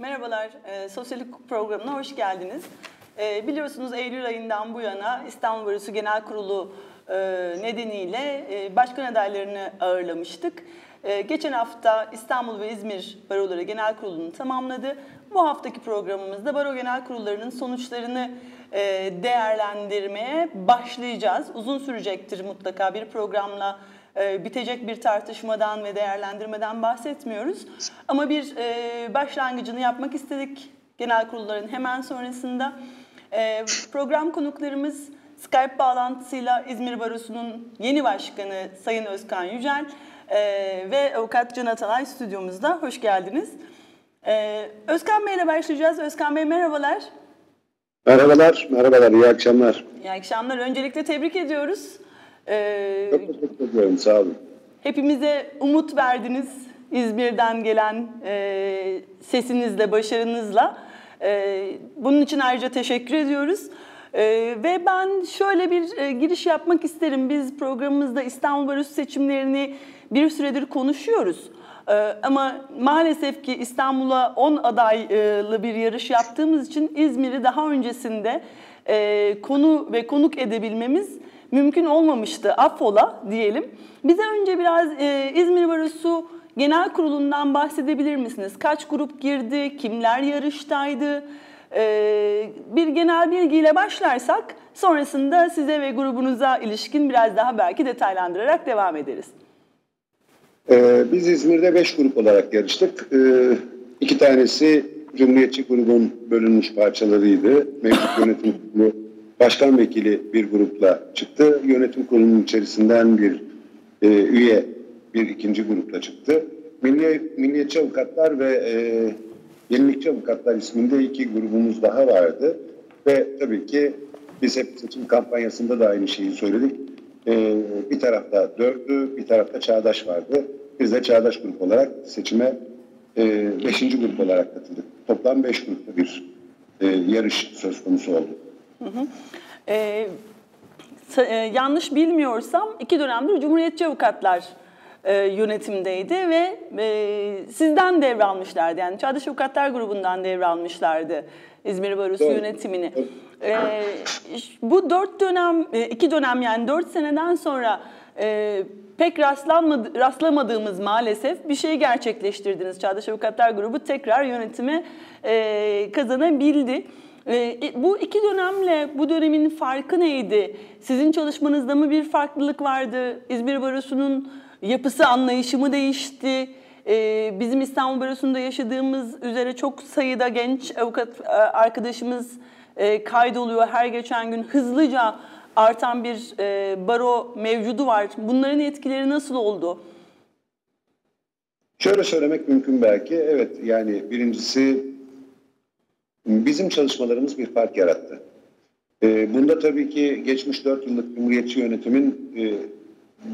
Merhabalar, e, Sosyal Hukuk programına hoş geldiniz. E, biliyorsunuz Eylül ayından bu yana İstanbul Barosu Genel Kurulu e, nedeniyle e, başkan adaylarını ağırlamıştık. E, geçen hafta İstanbul ve İzmir Baroları Genel Kurulu'nu tamamladı. Bu haftaki programımızda Baro Genel Kurullarının sonuçlarını e, değerlendirmeye başlayacağız. Uzun sürecektir mutlaka bir programla e, bitecek bir tartışmadan ve değerlendirmeden bahsetmiyoruz. Ama bir e, başlangıcını yapmak istedik genel kurulların hemen sonrasında. E, program konuklarımız Skype bağlantısıyla İzmir Barosu'nun yeni başkanı Sayın Özkan Yücel ve avukat Can Atalay stüdyomuzda. Hoş geldiniz. Özkan Bey ile başlayacağız. Özkan Bey merhabalar. Merhabalar, merhabalar, iyi akşamlar. İyi akşamlar. Öncelikle tebrik ediyoruz. Ee, Çok teşekkür ediyorum, sağ olun. Hepimize umut verdiniz İzmir'den gelen e, sesinizle, başarınızla. E, bunun için ayrıca teşekkür ediyoruz. E, ve ben şöyle bir e, giriş yapmak isterim. Biz programımızda İstanbul Barosu seçimlerini bir süredir konuşuyoruz. E, ama maalesef ki İstanbul'a 10 adaylı bir yarış yaptığımız için İzmir'i daha öncesinde e, konu ve konuk edebilmemiz mümkün olmamıştı affola diyelim. Bize önce biraz e, İzmir Barosu Genel Kurulu'ndan bahsedebilir misiniz? Kaç grup girdi, kimler yarıştaydı? E, bir genel bilgiyle başlarsak sonrasında size ve grubunuza ilişkin biraz daha belki detaylandırarak devam ederiz. Ee, biz İzmir'de beş grup olarak yarıştık. Ee, iki tanesi Cumhuriyetçi grubun bölünmüş parçalarıydı. Mevcut yönetim başkan vekili bir grupla çıktı. Yönetim kurulunun içerisinden bir e, üye bir ikinci grupla çıktı. Milli, Milliyetçi Avukatlar ve e, Yenilikçi Avukatlar isminde iki grubumuz daha vardı. Ve tabii ki biz hep seçim kampanyasında da aynı şeyi söyledik. E, bir tarafta dördü, bir tarafta çağdaş vardı. Biz de çağdaş grup olarak seçime e, beşinci grup olarak katıldık. Toplam beş grupta bir e, yarış söz konusu oldu. Hı hı. Ee, e, yanlış bilmiyorsam iki dönemdir Cumhuriyetçi Avukatlar e, yönetimdeydi ve e, sizden devralmışlardı. Yani Çağdaş Avukatlar grubundan devralmışlardı İzmir Barosu Doğru. yönetimini. E, bu dört dönem, e, iki dönem yani dört seneden sonra e, pek rastlanmadı, rastlamadığımız maalesef bir şey gerçekleştirdiniz. Çağdaş Avukatlar Grubu tekrar yönetimi e, kazanabildi. Ee, bu iki dönemle bu dönemin farkı neydi? Sizin çalışmanızda mı bir farklılık vardı? İzmir Barosu'nun yapısı, anlayışı mı değişti? Ee, bizim İstanbul Barosu'nda yaşadığımız üzere çok sayıda genç avukat e, arkadaşımız e, kaydoluyor. Her geçen gün hızlıca artan bir e, baro mevcudu var. Bunların etkileri nasıl oldu? Şöyle söylemek mümkün belki. Evet yani birincisi bizim çalışmalarımız bir fark yarattı. E, bunda tabii ki geçmiş dört yıllık Cumhuriyetçi yönetimin e,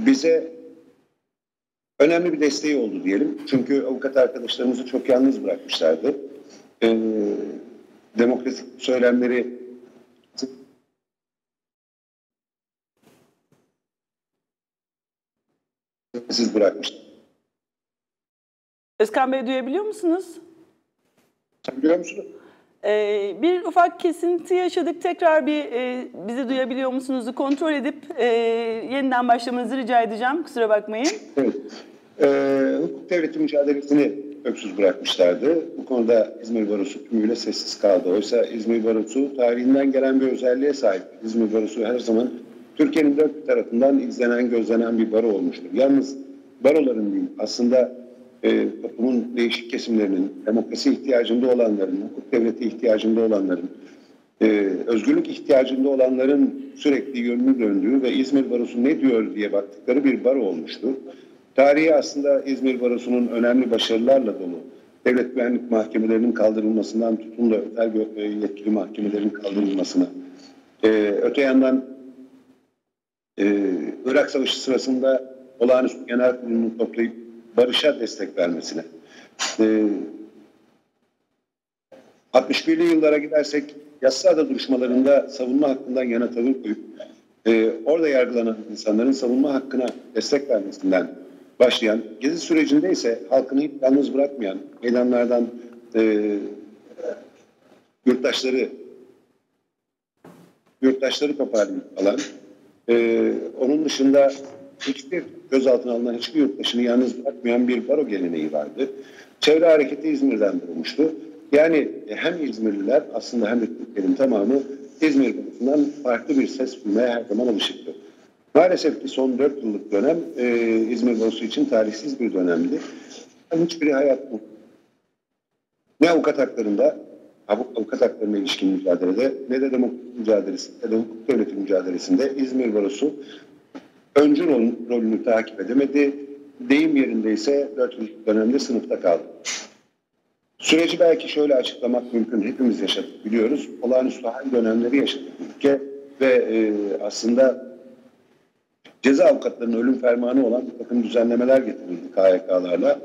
bize önemli bir desteği oldu diyelim. Çünkü avukat arkadaşlarımızı çok yalnız bırakmışlardı. E, demokratik söylemleri siz bırakmışlar. Özkan Bey duyabiliyor musunuz? Biliyor musunuz? Ee, bir ufak kesinti yaşadık. Tekrar bir e, bizi duyabiliyor musunuzu kontrol edip e, yeniden başlamanızı rica edeceğim. Kusura bakmayın. Evet. Ee, hukuk devleti mücadelesini öksüz bırakmışlardı. Bu konuda İzmir Barosu tümüyle sessiz kaldı. Oysa İzmir Barosu tarihinden gelen bir özelliğe sahip. İzmir Barosu her zaman Türkiye'nin dört tarafından izlenen, gözlenen bir baro olmuştur. Yalnız baroların değil, aslında e, toplumun değişik kesimlerinin, demokrasi ihtiyacında olanların, hukuk devleti ihtiyacında olanların, e, özgürlük ihtiyacında olanların sürekli yönünü döndüğü ve İzmir Barosu ne diyor diye baktıkları bir baro olmuştu. Tarihi aslında İzmir Barosu'nun önemli başarılarla dolu. Devlet güvenlik mahkemelerinin kaldırılmasından tutun da özel e, yetkili mahkemelerin kaldırılmasına. Ee, öte yandan e, Irak Savaşı sırasında olağanüstü genel kurulunu toplayıp barışa destek vermesine. E, 61'li yıllara gidersek yasada duruşmalarında savunma hakkından yana tavır koyup e, orada yargılanan insanların savunma hakkına destek vermesinden başlayan, gezi sürecinde ise halkını hiç yalnız bırakmayan, meydanlardan e, yurttaşları yurttaşları toparlayıp alan e, onun dışında hiçbir gözaltına alınan hiçbir yurttaşını yalnız bırakmayan bir baro geleneği vardı. Çevre hareketi İzmir'den doğmuştu. Yani hem İzmirliler aslında hem de Türklerin tamamı İzmir konusunda farklı bir ses duymaya her zaman alışıktı. Maalesef ki son dört yıllık dönem e, İzmir Borusu için tarihsiz bir dönemdi. Hiçbiri hayat ne avukat haklarında, avukat haklarına ilişkin mücadelede ne de demokrasi mücadelesi ne de hukuk devleti mücadelesinde İzmir Barosu öncü rolünü takip edemedi. Deyim yerinde ise 4 yıllık dönemde sınıfta kaldı. Süreci belki şöyle açıklamak mümkün. Hepimiz yaşadık biliyoruz. Olağanüstü hal dönemleri yaşadık ülke ve e, aslında ceza avukatlarının ölüm fermanı olan bir takım düzenlemeler getirildi KYK'larla.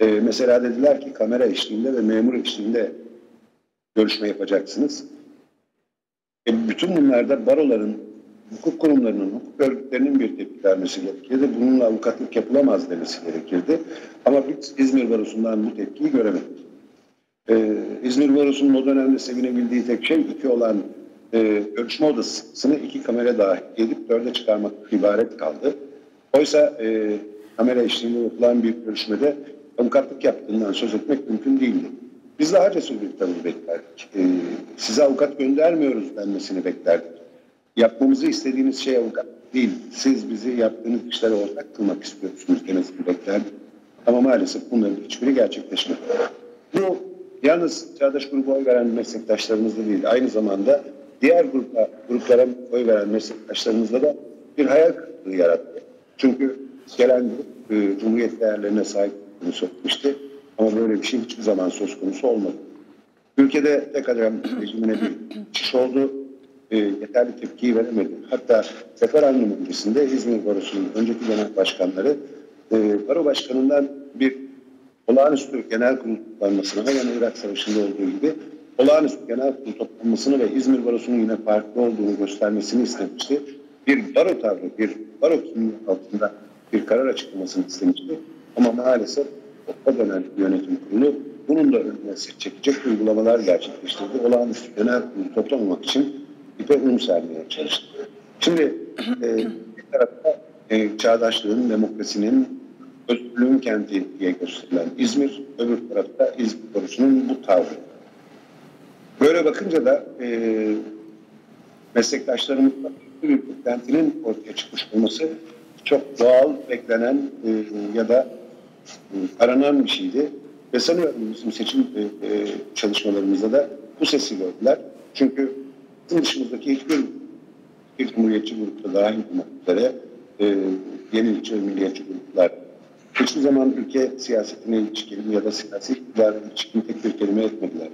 E, mesela dediler ki kamera eşliğinde ve memur eşliğinde görüşme yapacaksınız. E, bütün bunlarda baroların, hukuk kurumlarının, hukuk örgütlerinin bir tepki vermesi gerekirdi. Bununla avukatlık yapılamaz demesi gerekirdi. Ama biz İzmir Barosu'ndan bu tepkiyi göremedik. Ee, İzmir Barosu'nun o dönemde sevinebildiği tek şey iki olan e, görüşme odasını iki kamera dahil edip dörde çıkarmak ibaret kaldı. Oysa e, kamera eşliğinde yapılan bir görüşmede avukatlık yaptığından söz etmek mümkün değildi. Biz daha cesur bir tavır beklerdik. E, size avukat göndermiyoruz denmesini beklerdik. Yapmamızı istediğiniz şey avukat değil. Siz bizi yaptığınız işlere ortak kılmak istiyorsunuz demesini beklerdik. Ama maalesef bunların hiçbiri gerçekleşmedi. Bu yalnız Çağdaş grubu oy veren meslektaşlarımızda değil, aynı zamanda diğer grupa, gruplara oy veren meslektaşlarımızda da bir hayal kırıklığı yarattı. Çünkü gelen grup e, Cumhuriyet değerlerine sahip olduğunu söylemişti. Ama böyle bir şey hiçbir zaman söz konusu olmadı. Ülkede tek adam rejimine bir geçiş oldu. E, yeterli tepkiyi veremedi. Hatta Sefer Hanım öncesinde İzmir Barosu'nun önceki genel başkanları e, Baro Başkanı'ndan bir olağanüstü genel kurul toplanmasına hemen Irak Savaşı'nda olduğu gibi olağanüstü genel kurul toplanmasını ve İzmir Barosu'nun yine farklı olduğunu göstermesini istemişti. Bir baro tavrı, bir baro kimliği altında bir karar açıklamasını istemişti. Ama maalesef o dönem yönetim kurulu bunun da önüne çekecek uygulamalar gerçekleştirdi. Olağanüstü genel kurulu toplamamak için ipe un sermeye çalıştı. Şimdi e, bir tarafta e, çağdaşlığın, demokrasinin, özgürlüğün kenti diye gösterilen İzmir, öbür tarafta İzmir korusunun bu tavrı. Böyle bakınca da e, meslektaşlarımızla bir beklentinin ortaya çıkmış olması çok doğal, beklenen e, ya da e, aranan bir şeydi. Ve sanıyorum bizim seçim e, e, çalışmalarımızda da bu sesi gördüler. Çünkü dışımızdaki hiçbir bir cumhuriyetçi dahil olmak üzere e, yenilikçi ve milliyetçi gruplar hiçbir zaman ülke siyasetine ilişkin ya da siyasi iktidara ilişkin tek bir kelime etmediler.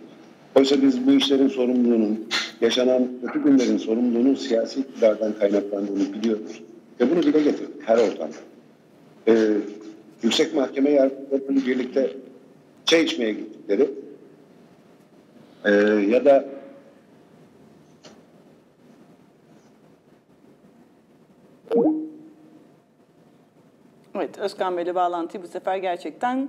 Oysa biz bu işlerin sorumluluğunun, yaşanan kötü günlerin sorumluluğunun siyasi iktidardan kaynaklandığını biliyoruz. Ve bunu dile getirdik her ortamda. Ee, yüksek mahkeme yargılarının birlikte çay içmeye gittikleri e, ya da Evet, Özkan Bey'le bağlantıyı bu sefer gerçekten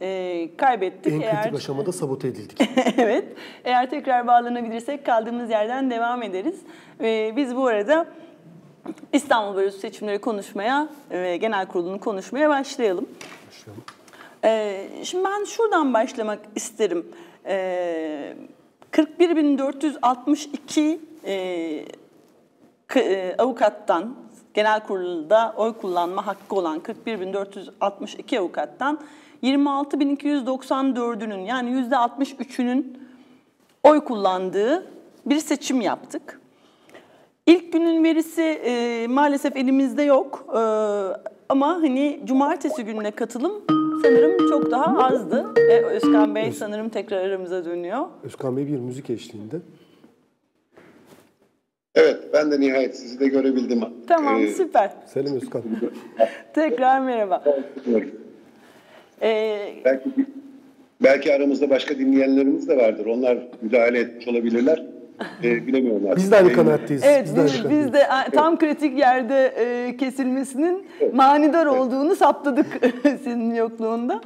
e, kaybettik. En kritik eğer... aşamada sabote edildik. evet, eğer tekrar bağlanabilirsek kaldığımız yerden devam ederiz. E, biz bu arada İstanbul Barosu seçimleri konuşmaya ve genel kurulunu konuşmaya başlayalım. Başlayalım. E, şimdi ben şuradan başlamak isterim. E, 41.462 e, e, avukattan genel kurulda oy kullanma hakkı olan 41.462 avukattan 26.294'ünün yani %63'ünün oy kullandığı bir seçim yaptık. İlk günün verisi e, maalesef elimizde yok e, ama hani cumartesi gününe katılım sanırım çok daha azdı. E, Özkan Bey sanırım tekrar aramıza dönüyor. Özkan Bey bir müzik eşliğinde. Evet, ben de nihayet sizi de görebildim. Tamam, ee, süper. Selam Özkan. Tekrar merhaba. ee, belki, belki aramızda başka dinleyenlerimiz de vardır. Onlar müdahale etmiş olabilirler. Ee, bilemiyorum artık. Biz de aynı kanaatteyiz. Evet, biz, biz, biz de tam kritik yerde e, kesilmesinin evet. manidar olduğunu saptadık senin yokluğunda.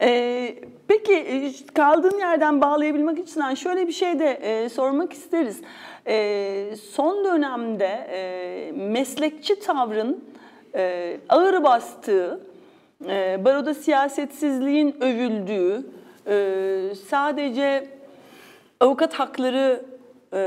Ee, peki e, kaldığın yerden bağlayabilmek için şöyle bir şey de e, sormak isteriz. E, son dönemde e, meslekçi tavrın e, ağır bastığı, e, baroda siyasetsizliğin övüldüğü, e, sadece avukat hakları e,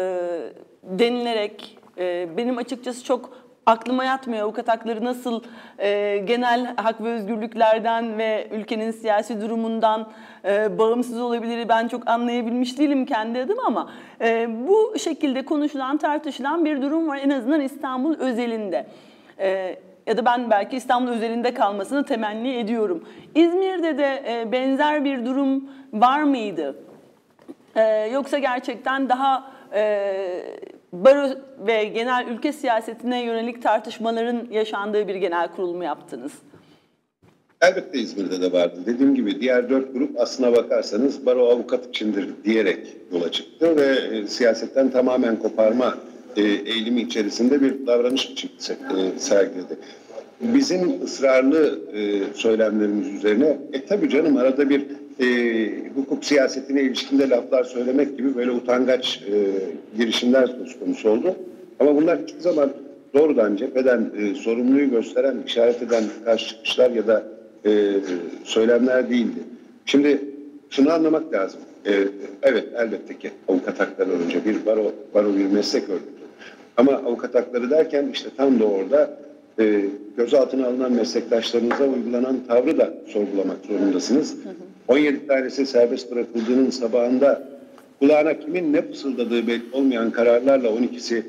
denilerek e, benim açıkçası çok aklıma yatmıyor avukat hakları nasıl e, genel hak ve özgürlüklerden ve ülkenin siyasi durumundan e, bağımsız olabilir ben çok anlayabilmiş değilim kendi adıma ama e, bu şekilde konuşulan tartışılan bir durum var en azından İstanbul özelinde. E, ya da ben belki İstanbul özelinde kalmasını temenni ediyorum. İzmir'de de e, benzer bir durum var mıydı? E, yoksa gerçekten daha e, baro ve genel ülke siyasetine yönelik tartışmaların yaşandığı bir genel kurul mu yaptınız? Elbette İzmir'de de vardı. Dediğim gibi diğer dört grup aslına bakarsanız baro avukat içindir diyerek yola çıktı ve e, siyasetten tamamen koparma e, eğilimi içerisinde bir davranış e, sergiledi. Bizim ısrarlı söylemlerimiz üzerine e tabii canım arada bir e, hukuk siyasetine ilişkinde laflar söylemek gibi böyle utangaç e, girişimler söz konusu oldu. Ama bunlar hiçbir zaman doğrudan cepheden e, sorumluluğu gösteren, işaret eden karşı çıkışlar ya da e, söylemler değildi. Şimdi şunu anlamak lazım. E, evet elbette ki avukat hakları önce bir baro, baro bir meslek örgütü. Ama avukat hakları derken işte tam da orada e, gözaltına alınan meslektaşlarınıza uygulanan tavrı da sorgulamak zorundasınız. Hı hı. 17 tanesi serbest bırakıldığının sabahında kulağına kimin ne fısıldadığı belli olmayan kararlarla 12'si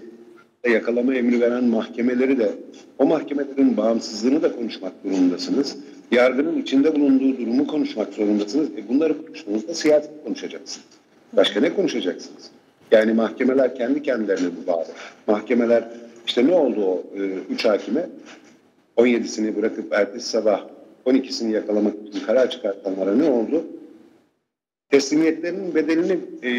yakalama emri veren mahkemeleri de o mahkemelerin bağımsızlığını da konuşmak durumundasınız. Yargının içinde bulunduğu durumu konuşmak zorundasınız. E bunları konuştuğunuzda siyaset konuşacaksınız. Başka ne konuşacaksınız? Yani mahkemeler kendi kendilerine bağlı. Mahkemeler işte ne oldu o e, üç hakime? 17'sini bırakıp ertesi sabah 12'sini yakalamak için karar çıkartanlara ne oldu? Teslimiyetlerinin bedelini e,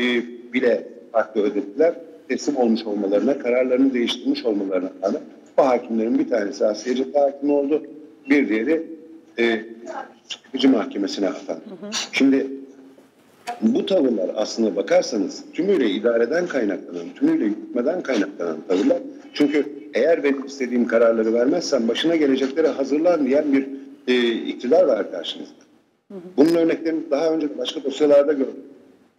bile farklı ödediler. Teslim olmuş olmalarına, kararlarını değiştirmiş olmalarına rağmen bu hakimlerin bir tanesi Asya Ceza Hakimi oldu. Bir diğeri e, sıkıcı mahkemesine atandı. Şimdi bu tavırlar aslında bakarsanız tümüyle idareden kaynaklanan, tümüyle yürütmeden kaynaklanan tavırlar. Çünkü eğer benim istediğim kararları vermezsem başına geleceklere hazırlan diyen bir e, iktidar var karşınızda. Bunun örneklerini daha önce başka dosyalarda gördüm.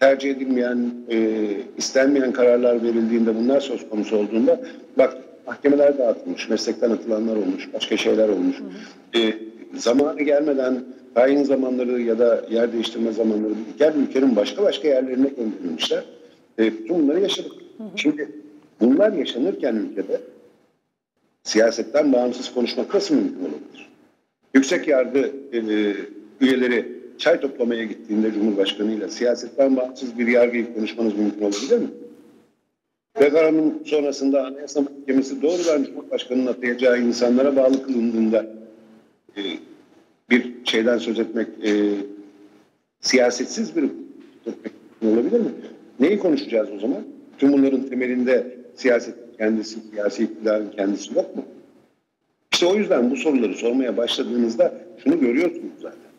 Tercih edilmeyen, e, istenmeyen kararlar verildiğinde bunlar söz konusu olduğunda bak mahkemeler dağıtılmış, meslekten atılanlar olmuş, başka şeyler olmuş. Hı hı. E, zamanı gelmeden tayin zamanları ya da yer değiştirme zamanları diğer ülkenin başka başka yerlerine gönderilmişler. E, bütün bunları yaşadık. Hı hı. Şimdi bunlar yaşanırken ülkede siyasetten bağımsız konuşmak nasıl mümkün olabilir? Yüksek yargı e, üyeleri çay toplamaya gittiğinde Cumhurbaşkanı ile siyasetten bağımsız bir yargıyı konuşmanız mümkün olabilir mi? Referandum sonrasında Anayasa Mahkemesi doğrudan Cumhurbaşkanı'nın atayacağı insanlara bağlı kılındığında e, bir şeyden söz etmek e, siyasetsiz bir olabilir mi? Neyi konuşacağız o zaman? Tüm bunların temelinde siyaset kendisi, siyasi iktidarın kendisi yok mu? İşte o yüzden bu soruları sormaya başladığınızda şunu görüyorsunuz zaten.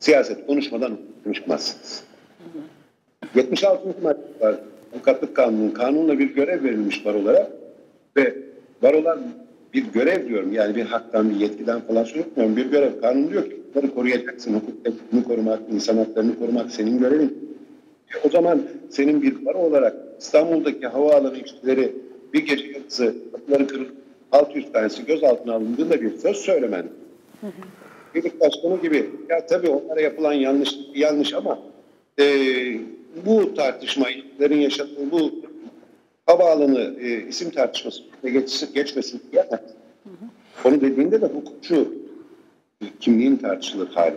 Siyaset konuşmadan konuşmazsınız. 76. madde var. Avukatlık Kanunu. Kanunla bir görev verilmiş barolara ve barolar bir görev diyorum yani bir haktan bir yetkiden falan söylemiyorum. Bir görev. Kanun diyor ki bunları koruyacaksın. Hukuk devletini korumak, insan haklarını korumak senin görevin. E o zaman senin bir baro olarak İstanbul'daki havaalanı işçileri bir gece yarısı kapıları kırılıp 600 tanesi gözaltına alındığında bir söz söylemen. Hı. başkanı gibi ya tabii onlara yapılan yanlış yanlış ama e, bu tartışmaların yaşadığı bu havaalanı e, isim tartışması geç, geçmesin diyemez. Onu dediğinde de hukukçu kimliğin tartışılır hali.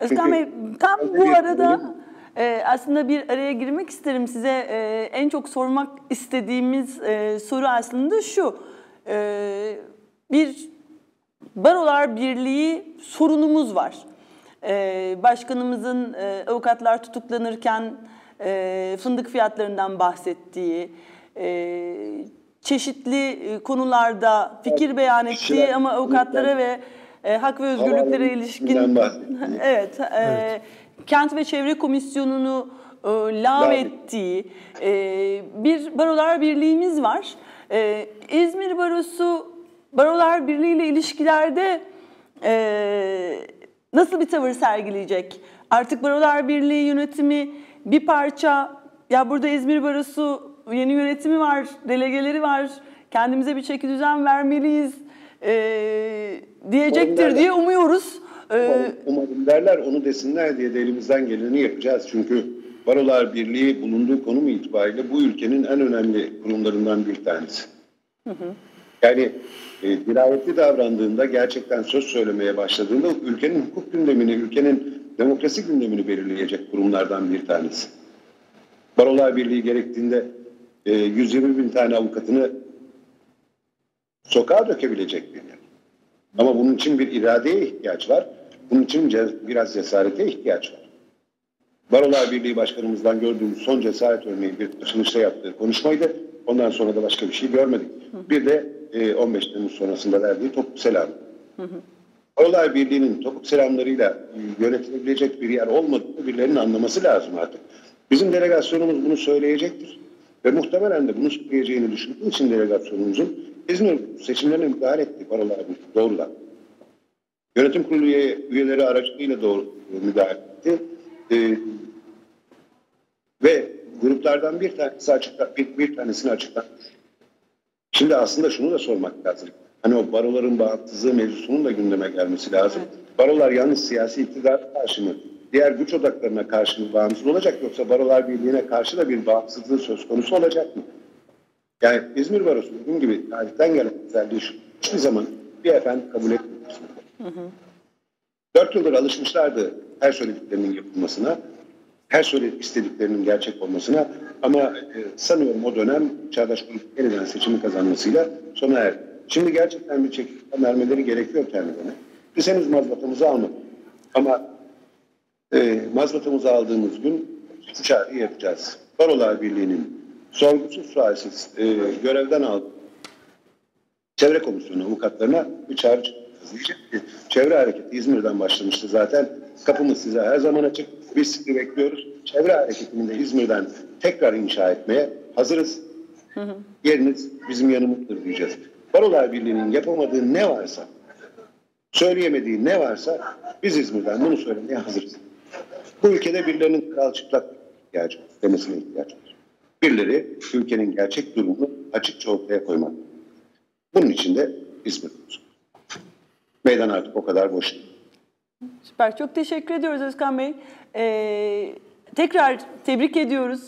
Özkan Bey tam bu arada e, aslında bir araya girmek isterim size e, en çok sormak istediğimiz e, soru aslında şu e, bir Barolar Birliği sorunumuz var. E, başkanımızın e, avukatlar tutuklanırken e, fındık fiyatlarından bahsettiği, e, çeşitli konularda fikir beyan ettiği ama avukatlara ve e, hak ve özgürlüklere ilişkin evet, Kent ve Çevre Komisyonu'nu e, Lağv ettiği e, bir barolar birliğimiz var. E, İzmir Barosu Barolar Birliği ile ilişkilerde e, nasıl bir tavır sergileyecek? Artık Barolar Birliği yönetimi bir parça ya burada İzmir Barosu yeni yönetimi var, delegeleri var. Kendimize bir çeki düzen vermeliyiz e, diyecektir diye umuyoruz. E, Umarım derler onu desinler diye de elimizden geleni yapacağız. Çünkü Barolar Birliği bulunduğu konum itibariyle bu ülkenin en önemli kurumlarından bir tanesi. Yani e, dirayetli davrandığında, gerçekten söz söylemeye başladığında ülkenin hukuk gündemini, ülkenin demokrasi gündemini belirleyecek kurumlardan bir tanesi. Barolar Birliği gerektiğinde e, 120 bin tane avukatını sokağa dökebilecek bir yer. Ama bunun için bir iradeye ihtiyaç var. Bunun için biraz cesarete ihtiyaç var. Barolar Birliği Başkanımızdan gördüğümüz son cesaret örneği bir açılışta yaptığı konuşmaydı. Ondan sonra da başka bir şey görmedik. Bir de e, 15 Temmuz sonrasında verdiği topuk selam. Barolar Birliği'nin topuk selamlarıyla e, yönetilebilecek bir yer olmadığını birilerinin anlaması lazım artık. Bizim delegasyonumuz bunu söyleyecektir. Ve muhtemelen de bunu söyleyeceğini düşündüğü için delegasyonumuzun İzmir seçimlerine müdahale etti Barolar Birliği doğrudan. Yönetim kurulu üye- üyeleri aracılığıyla doğru müdahale etti. Ee, ve gruplardan bir tanesi açıkla, bir, bir tanesini açıkladı. Şimdi aslında şunu da sormak lazım. Hani o baroların bağımsızlığı mevzusunun da gündeme gelmesi lazım. Barolar yalnız siyasi iktidar karşı mı? Diğer güç odaklarına karşı mı bağımsız olacak yoksa barolar birliğine karşı da bir bağımsızlığı söz konusu olacak mı? Yani İzmir Barosu dediğim gibi tarihten gelen özelliği şu. Hiçbir zaman bir efendi kabul etmiyor. Dört yıldır alışmışlardı her söylediklerinin yapılmasına, her söyledik istediklerinin gerçek olmasına ama e, sanıyorum o dönem Çağdaş Grup yeniden seçimi kazanmasıyla sona erdi. Şimdi gerçekten bir çekip vermeleri gerekiyor kendilerine. Biz henüz mazbatamızı almadık. Ama e, mazbatamızı aldığımız gün şu çağrıyı yapacağız. Barolar Birliği'nin sorgusuz sualsiz e, görevden aldığı Çevre Komisyonu avukatlarına bir çağrı Çevre hareketi İzmir'den başlamıştı zaten. Kapımız size her zaman açık. Biz sizi bekliyoruz. Çevre hareketini de İzmir'den tekrar inşa etmeye hazırız. Yeriniz bizim yanımızdır diyeceğiz. Barolar Birliği'nin yapamadığı ne varsa, söyleyemediği ne varsa biz İzmir'den bunu söylemeye hazırız. Bu ülkede birilerinin kral çıplak ihtiyacı demesine ihtiyaç var. Birileri ülkenin gerçek durumunu açıkça ortaya koymak. Bunun için de İzmir. Meydan artık o kadar boş. Süper. Çok teşekkür ediyoruz Özkan Bey. Ee, tekrar tebrik ediyoruz.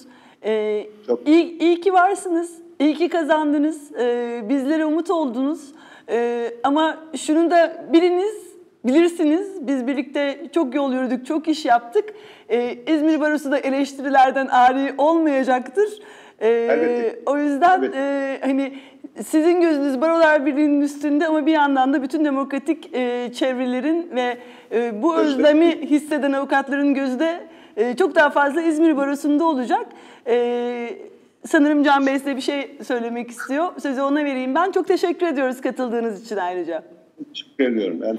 Ee, Çok. iyi, iyi ki varsınız. İyi ki kazandınız. Ee, bizlere umut oldunuz. Ee, ama şunu da biriniz bilirsiniz. Biz birlikte çok yol yürüdük, çok iş yaptık. Ee, İzmir Barosu da eleştirilerden ari olmayacaktır. Ee, Elbette. o yüzden Elbette. e, hani sizin gözünüz Barolar Birliği'nin üstünde ama bir yandan da bütün demokratik e, çevrelerin ve e, bu Özlem. özlemi hisseden avukatların gözü de e, çok daha fazla İzmir Barosu'nda olacak. E, sanırım Can Bey size bir şey söylemek istiyor. Sözü ona vereyim ben. Çok teşekkür ediyoruz katıldığınız için ayrıca. Teşekkür ediyorum. Ben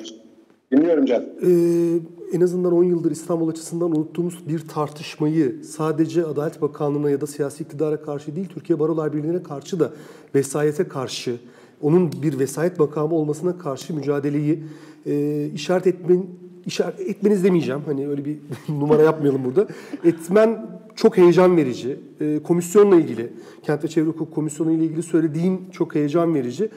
dinliyorum Can. Ee, en azından 10 yıldır İstanbul açısından unuttuğumuz bir tartışmayı sadece Adalet Bakanlığı'na ya da siyasi iktidara karşı değil, Türkiye Barolar Birliği'ne karşı da vesayete karşı, onun bir vesayet makamı olmasına karşı mücadeleyi e, işaret etmen, işaret etmeniz demeyeceğim. Hani öyle bir numara yapmayalım burada. Etmen çok heyecan verici. E, komisyonla ilgili, Kent ve Çevre Hukuk Komisyonu ile ilgili söylediğin çok heyecan verici.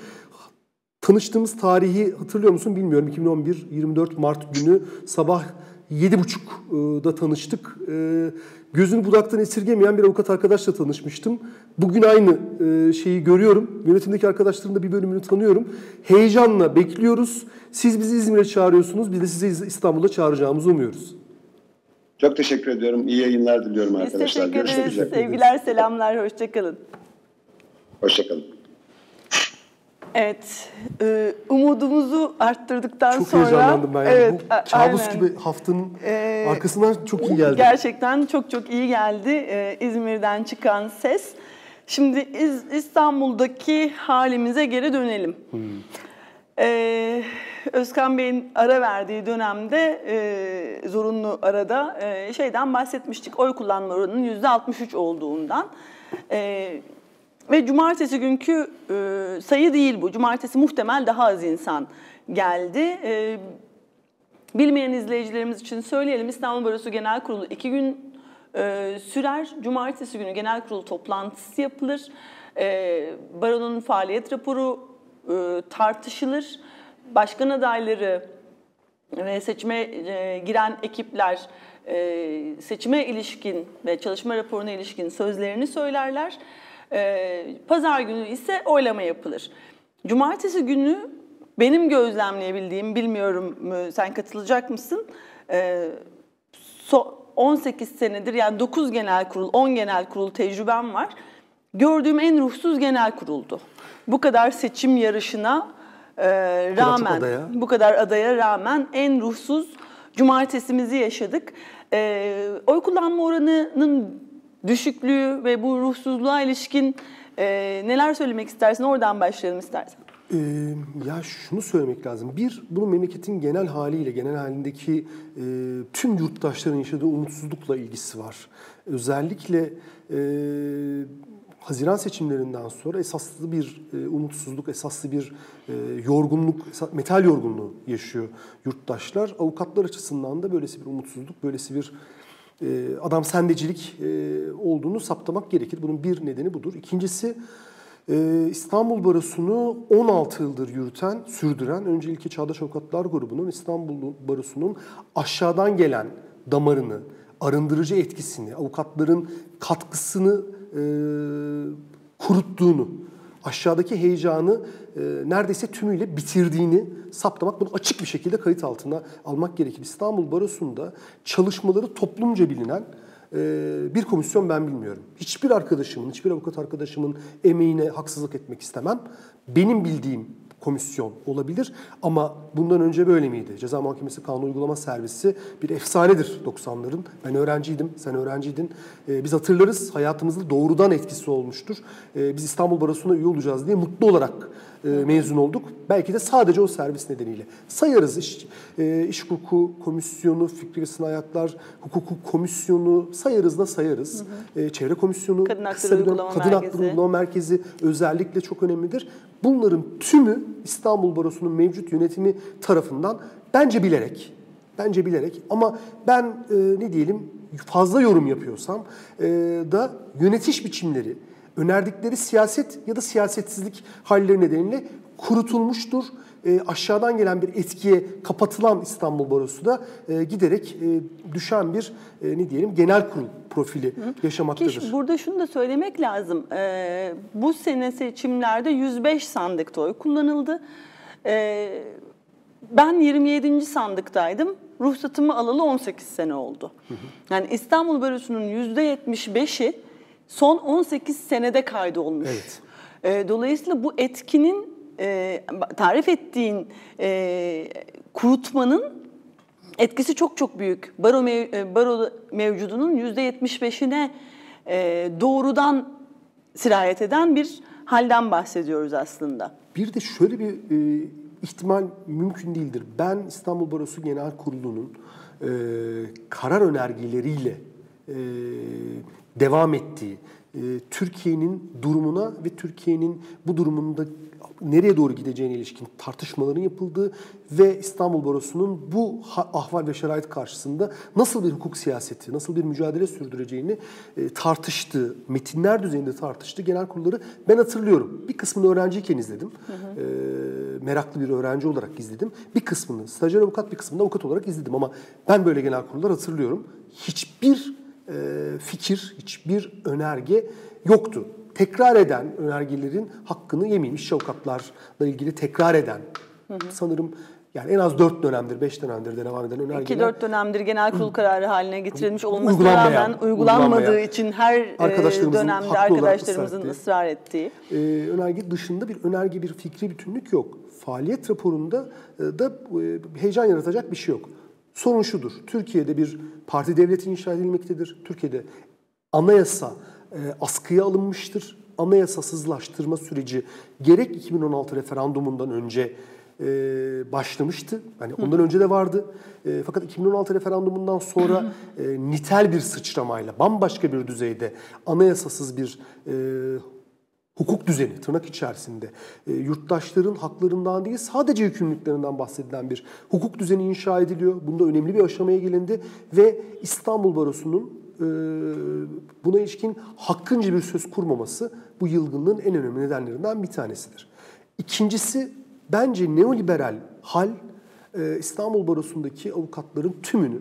Tanıştığımız tarihi hatırlıyor musun bilmiyorum. 2011 24 Mart günü sabah 7.30'da tanıştık. Ee, Gözünü budaktan esirgemeyen bir avukat arkadaşla tanışmıştım. Bugün aynı e, şeyi görüyorum. Yönetimdeki arkadaşların da bir bölümünü tanıyorum. Heyecanla bekliyoruz. Siz bizi İzmir'e çağırıyorsunuz. Biz de sizi İstanbul'a çağıracağımızı umuyoruz. Çok teşekkür ediyorum. İyi yayınlar diliyorum Biz arkadaşlar. teşekkür Görüşmek ederiz. üzere. Sevgiler, selamlar, hoşçakalın. Hoşçakalın. Evet, e, umudumuzu arttırdıktan Çok sonra... heyecanlandım ben. Yani. Evet, Bu kabus aynen. gibi haftanın Ee, arkasından çok iyi geldi. Gerçekten çok çok iyi geldi e, İzmir'den çıkan ses. Şimdi İz- İstanbul'daki halimize geri dönelim. Hmm. Ee, Özkan Bey'in ara verdiği dönemde e, zorunlu arada e, şeyden bahsetmiştik. Oy kullanma oranının %63 olduğundan. E, ve cumartesi günkü e, sayı değil bu. Cumartesi muhtemel daha az insan geldi. E, bilmeyen izleyicilerimiz için söyleyelim. İstanbul Barosu Genel Kurulu iki gün e, sürer. Cumartesi günü genel kurul toplantısı yapılır. E, baronun faaliyet raporu e, tartışılır. Başkan adayları ve seçime e, giren ekipler e, seçime ilişkin ve çalışma raporuna ilişkin sözlerini söylerler. E, Pazar günü ise oylama yapılır. Cumartesi günü benim gözlemleyebildiğim, bilmiyorum e, sen katılacak mısın? E, so, 18 senedir yani 9 genel kurul, 10 genel kurul tecrübem var. Gördüğüm en ruhsuz genel kuruldu. Bu kadar seçim yarışına e, rağmen, adaya. bu kadar adaya rağmen en ruhsuz cumartesimizi yaşadık. E, oy kullanma oranının düşüklüğü ve bu ruhsuzluğa ilişkin e, neler söylemek istersin? Oradan başlayalım istersen. Ee, ya şunu söylemek lazım. Bir, bunun memleketin genel haliyle, genel halindeki e, tüm yurttaşların yaşadığı umutsuzlukla ilgisi var. Özellikle e, Haziran seçimlerinden sonra esaslı bir e, umutsuzluk, esaslı bir e, yorgunluk, metal yorgunluğu yaşıyor yurttaşlar. Avukatlar açısından da böylesi bir umutsuzluk, böylesi bir adam sendecilik e, olduğunu saptamak gerekir. Bunun bir nedeni budur. İkincisi ee, İstanbul Barosu'nu 16 yıldır yürüten, sürdüren önce ilki Çağdaş Avukatlar Grubu'nun İstanbul Barosu'nun aşağıdan gelen damarını, arındırıcı etkisini, avukatların katkısını e, kuruttuğunu, aşağıdaki heyecanı e, neredeyse tümüyle bitirdiğini saptamak, bunu açık bir şekilde kayıt altına almak gerekir. İstanbul Barosu'nda çalışmaları toplumca bilinen ee, bir komisyon ben bilmiyorum. Hiçbir arkadaşımın, hiçbir avukat arkadaşımın emeğine haksızlık etmek istemem. Benim bildiğim komisyon olabilir ama bundan önce böyle miydi? Ceza Muhakemesi Kanun Uygulama Servisi bir efsanedir 90'ların. Ben öğrenciydim, sen öğrenciydin. Ee, biz hatırlarız, hayatımızda doğrudan etkisi olmuştur. Ee, biz İstanbul Barosu'na üye olacağız diye mutlu olarak e, mezun olduk. Belki de sadece o servis nedeniyle. Sayarız iş, e, iş hukuku komisyonu, fikri hayatlar hukuku komisyonu sayarız da sayarız. E, çevre komisyonu, Kadın Hakları Uygulama Kadın Merkezi. Uygulama Merkezi özellikle çok önemlidir. Bunların tümü İstanbul Barosu'nun mevcut yönetimi tarafından bence bilerek, bence bilerek ama ben e, ne diyelim fazla yorum yapıyorsam e, da yönetiş biçimleri, önerdikleri siyaset ya da siyasetsizlik halleri nedeniyle kurutulmuştur. E, aşağıdan gelen bir etkiye kapatılan İstanbul Barosu da e, giderek e, düşen bir e, ne diyelim genel kurul profili yaşamaktadır. Ki burada şunu da söylemek lazım. Ee, bu sene seçimlerde 105 sandıkta oy kullanıldı. Ee, ben 27. sandıktaydım. Ruhsatımı alalı 18 sene oldu. Yani İstanbul Barosu'nun %75'i son 18 senede kaydolmuş. Evet. Ee, dolayısıyla bu etkinin e, tarif ettiğin e, kurutmanın etkisi çok çok büyük. Baro, mev, e, baro mevcudunun %75'ine e, doğrudan sirayet eden bir halden bahsediyoruz aslında. Bir de şöyle bir e, ihtimal mümkün değildir. Ben İstanbul Barosu Genel Kurulu'nun e, karar önergeleriyle e, devam ettiği, e, Türkiye'nin durumuna ve Türkiye'nin bu durumunda nereye doğru gideceğine ilişkin tartışmaların yapıldığı ve İstanbul Barosu'nun bu ahval ve şerait karşısında nasıl bir hukuk siyaseti, nasıl bir mücadele sürdüreceğini e, tartıştığı, metinler düzeyinde tartıştığı genel kurulları ben hatırlıyorum. Bir kısmını öğrenciyken izledim. E, meraklı bir öğrenci olarak izledim. Bir kısmını stajyer avukat, bir kısmını avukat olarak izledim ama ben böyle genel kurullar hatırlıyorum. Hiçbir fikir, hiçbir önerge yoktu. Tekrar eden önergelerin hakkını yememiş avukatlarla ilgili tekrar eden sanırım yani en az 4 dönemdir, 5 dönemdir de devam eden önergeler 2-4 dönemdir genel kurul kararı haline getirilmiş olmasına rağmen uygulanmadığı için her e, Arkadaşlarımızın dönemde arkadaşlarımızın ısrar ettiği. ısrar ettiği. e, önerge dışında bir önerge, bir fikri bütünlük yok. Faaliyet raporunda e, da e, heyecan yaratacak bir şey yok. Sorun şudur, Türkiye'de bir parti devleti inşa edilmektedir. Türkiye'de anayasa e, askıya alınmıştır. Anayasasızlaştırma süreci gerek 2016 referandumundan önce e, başlamıştı. Yani ondan önce de vardı. E, fakat 2016 referandumundan sonra e, nitel bir sıçramayla bambaşka bir düzeyde anayasasız bir e, hukuk düzeni tırnak içerisinde e, yurttaşların haklarından değil sadece yükümlülüklerinden bahsedilen bir hukuk düzeni inşa ediliyor. Bunda önemli bir aşamaya gelindi ve İstanbul Barosu'nun e, buna ilişkin hakkınca bir söz kurmaması bu yılgınlığın en önemli nedenlerinden bir tanesidir. İkincisi bence neoliberal hal e, İstanbul Barosu'ndaki avukatların tümünü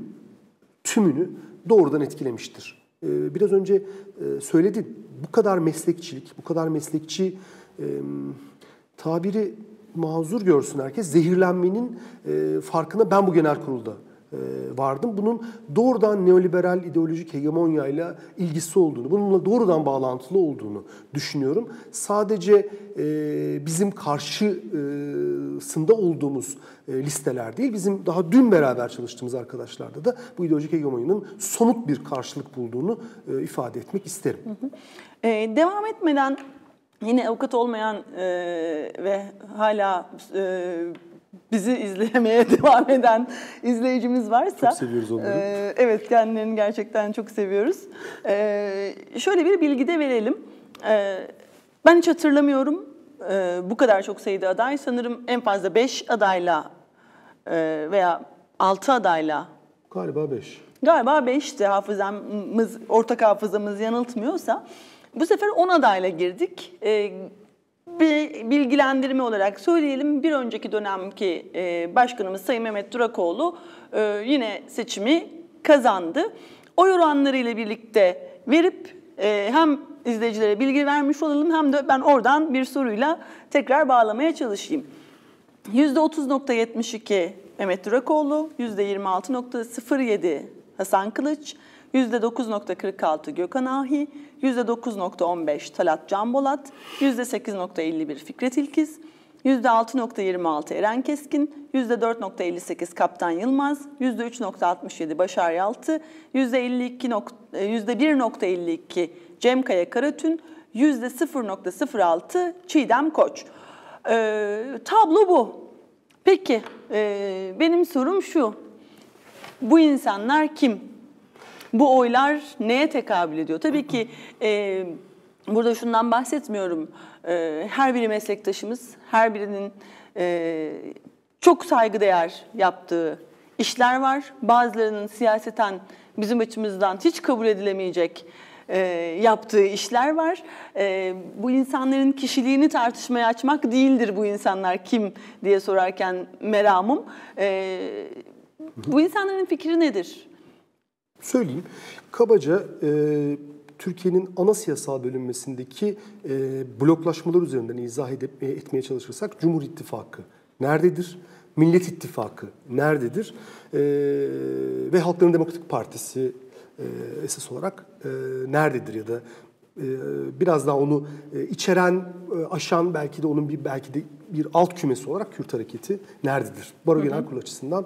tümünü doğrudan etkilemiştir. Biraz önce e, söyledin bu kadar meslekçilik, bu kadar meslekçi e, tabiri mazur görsün herkes zehirlenmenin e, farkına ben bu genel kurulda e, vardım. Bunun doğrudan neoliberal ideolojik hegemonyayla ilgisi olduğunu, bununla doğrudan bağlantılı olduğunu düşünüyorum. Sadece e, bizim karşısında olduğumuz e, listeler değil, bizim daha dün beraber çalıştığımız arkadaşlarda da bu ideolojik hegemonyanın somut bir karşılık bulduğunu ifade etmek isterim. Hı hı. Ee, devam etmeden yine avukat olmayan e, ve hala e, bizi izlemeye devam eden izleyicimiz varsa... Çok seviyoruz onları. E, evet, kendilerini gerçekten çok seviyoruz. E, şöyle bir bilgi de verelim. E, ben hiç hatırlamıyorum e, bu kadar çok sayıda aday. Sanırım en fazla 5 adayla e, veya 6 adayla... Galiba 5. Galiba 5'ti hafızamız, ortak hafızamız yanıltmıyorsa. Bu sefer 10 adayla girdik. E, bir bilgilendirme olarak söyleyelim. Bir önceki dönemki e, başkanımız Sayın Mehmet Durakoğlu e, yine seçimi kazandı. Oy oranlarıyla birlikte verip e, hem izleyicilere bilgi vermiş olalım hem de ben oradan bir soruyla tekrar bağlamaya çalışayım. %30.72 Mehmet Durakoğlu, %26.07 Hasan Kılıç, %9.46 Gökhan Ahi, %9.15 Talat Canbolat, %8.51 Fikret İlkiz, %6.26 Eren Keskin, %4.58 Kaptan Yılmaz, %3.67 Başar Yaltı, %1.52 e, Cem Kaya Karatün, %0.06 Çiğdem Koç. Ee, tablo bu. Peki, e, benim sorum şu. Bu insanlar kim? Bu oylar neye tekabül ediyor? Tabii ki e, burada şundan bahsetmiyorum. E, her biri meslektaşımız, her birinin e, çok saygıdeğer yaptığı işler var. Bazılarının siyaseten bizim açımızdan hiç kabul edilemeyecek e, yaptığı işler var. E, bu insanların kişiliğini tartışmaya açmak değildir bu insanlar kim diye sorarken meramım. E, bu insanların fikri nedir? Söyleyeyim. Kabaca e, Türkiye'nin ana siyasal bölünmesindeki e, bloklaşmalar üzerinden izah edip, e, etmeye çalışırsak Cumhur İttifakı nerededir? Millet İttifakı nerededir? E, ve Halkların Demokratik Partisi e, esas olarak e, nerededir ya da e, biraz daha onu e, içeren, aşan belki de onun bir belki de bir alt kümesi olarak Kürt hareketi nerededir? Baro Genel Kurulu açısından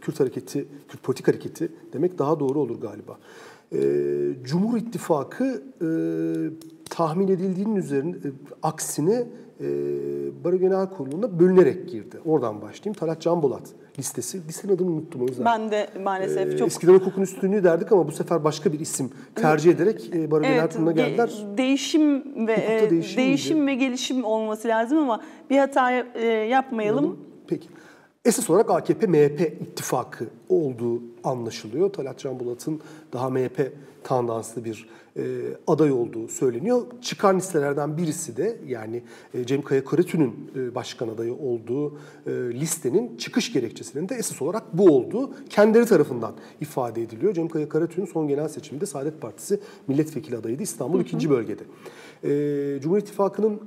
Kürt hareketi, Kürt politik hareketi demek daha doğru olur galiba. Cumhur İttifakı tahmin edildiğinin üzerine aksine Baro Genel Kurulu'na bölünerek girdi. Oradan başlayayım. Talat Canbolat listesi. Listenin adını unuttum o yüzden. Ben de maalesef ee, çok... Eskiden hukukun üstünlüğü derdik ama bu sefer başka bir isim tercih ederek e, Baro evet, Genel Kurulu'na geldiler. Değişim ve e, değişim, değişim ve gelişim olması lazım ama bir hata e, yapmayalım. Peki. Esas olarak AKP-MHP ittifakı olduğu anlaşılıyor. Talat Can Bulat'ın daha MHP tandanslı bir e, aday olduğu söyleniyor. Çıkan listelerden birisi de yani e, Cem Kaya Karatün'ün e, başkan adayı olduğu e, listenin çıkış gerekçesinin de esas olarak bu olduğu kendileri tarafından ifade ediliyor. Cem Kaya Karatün son genel seçimde Saadet Partisi milletvekili adayıydı İstanbul hı hı. 2. bölgede. E, Cumhur İttifakı'nın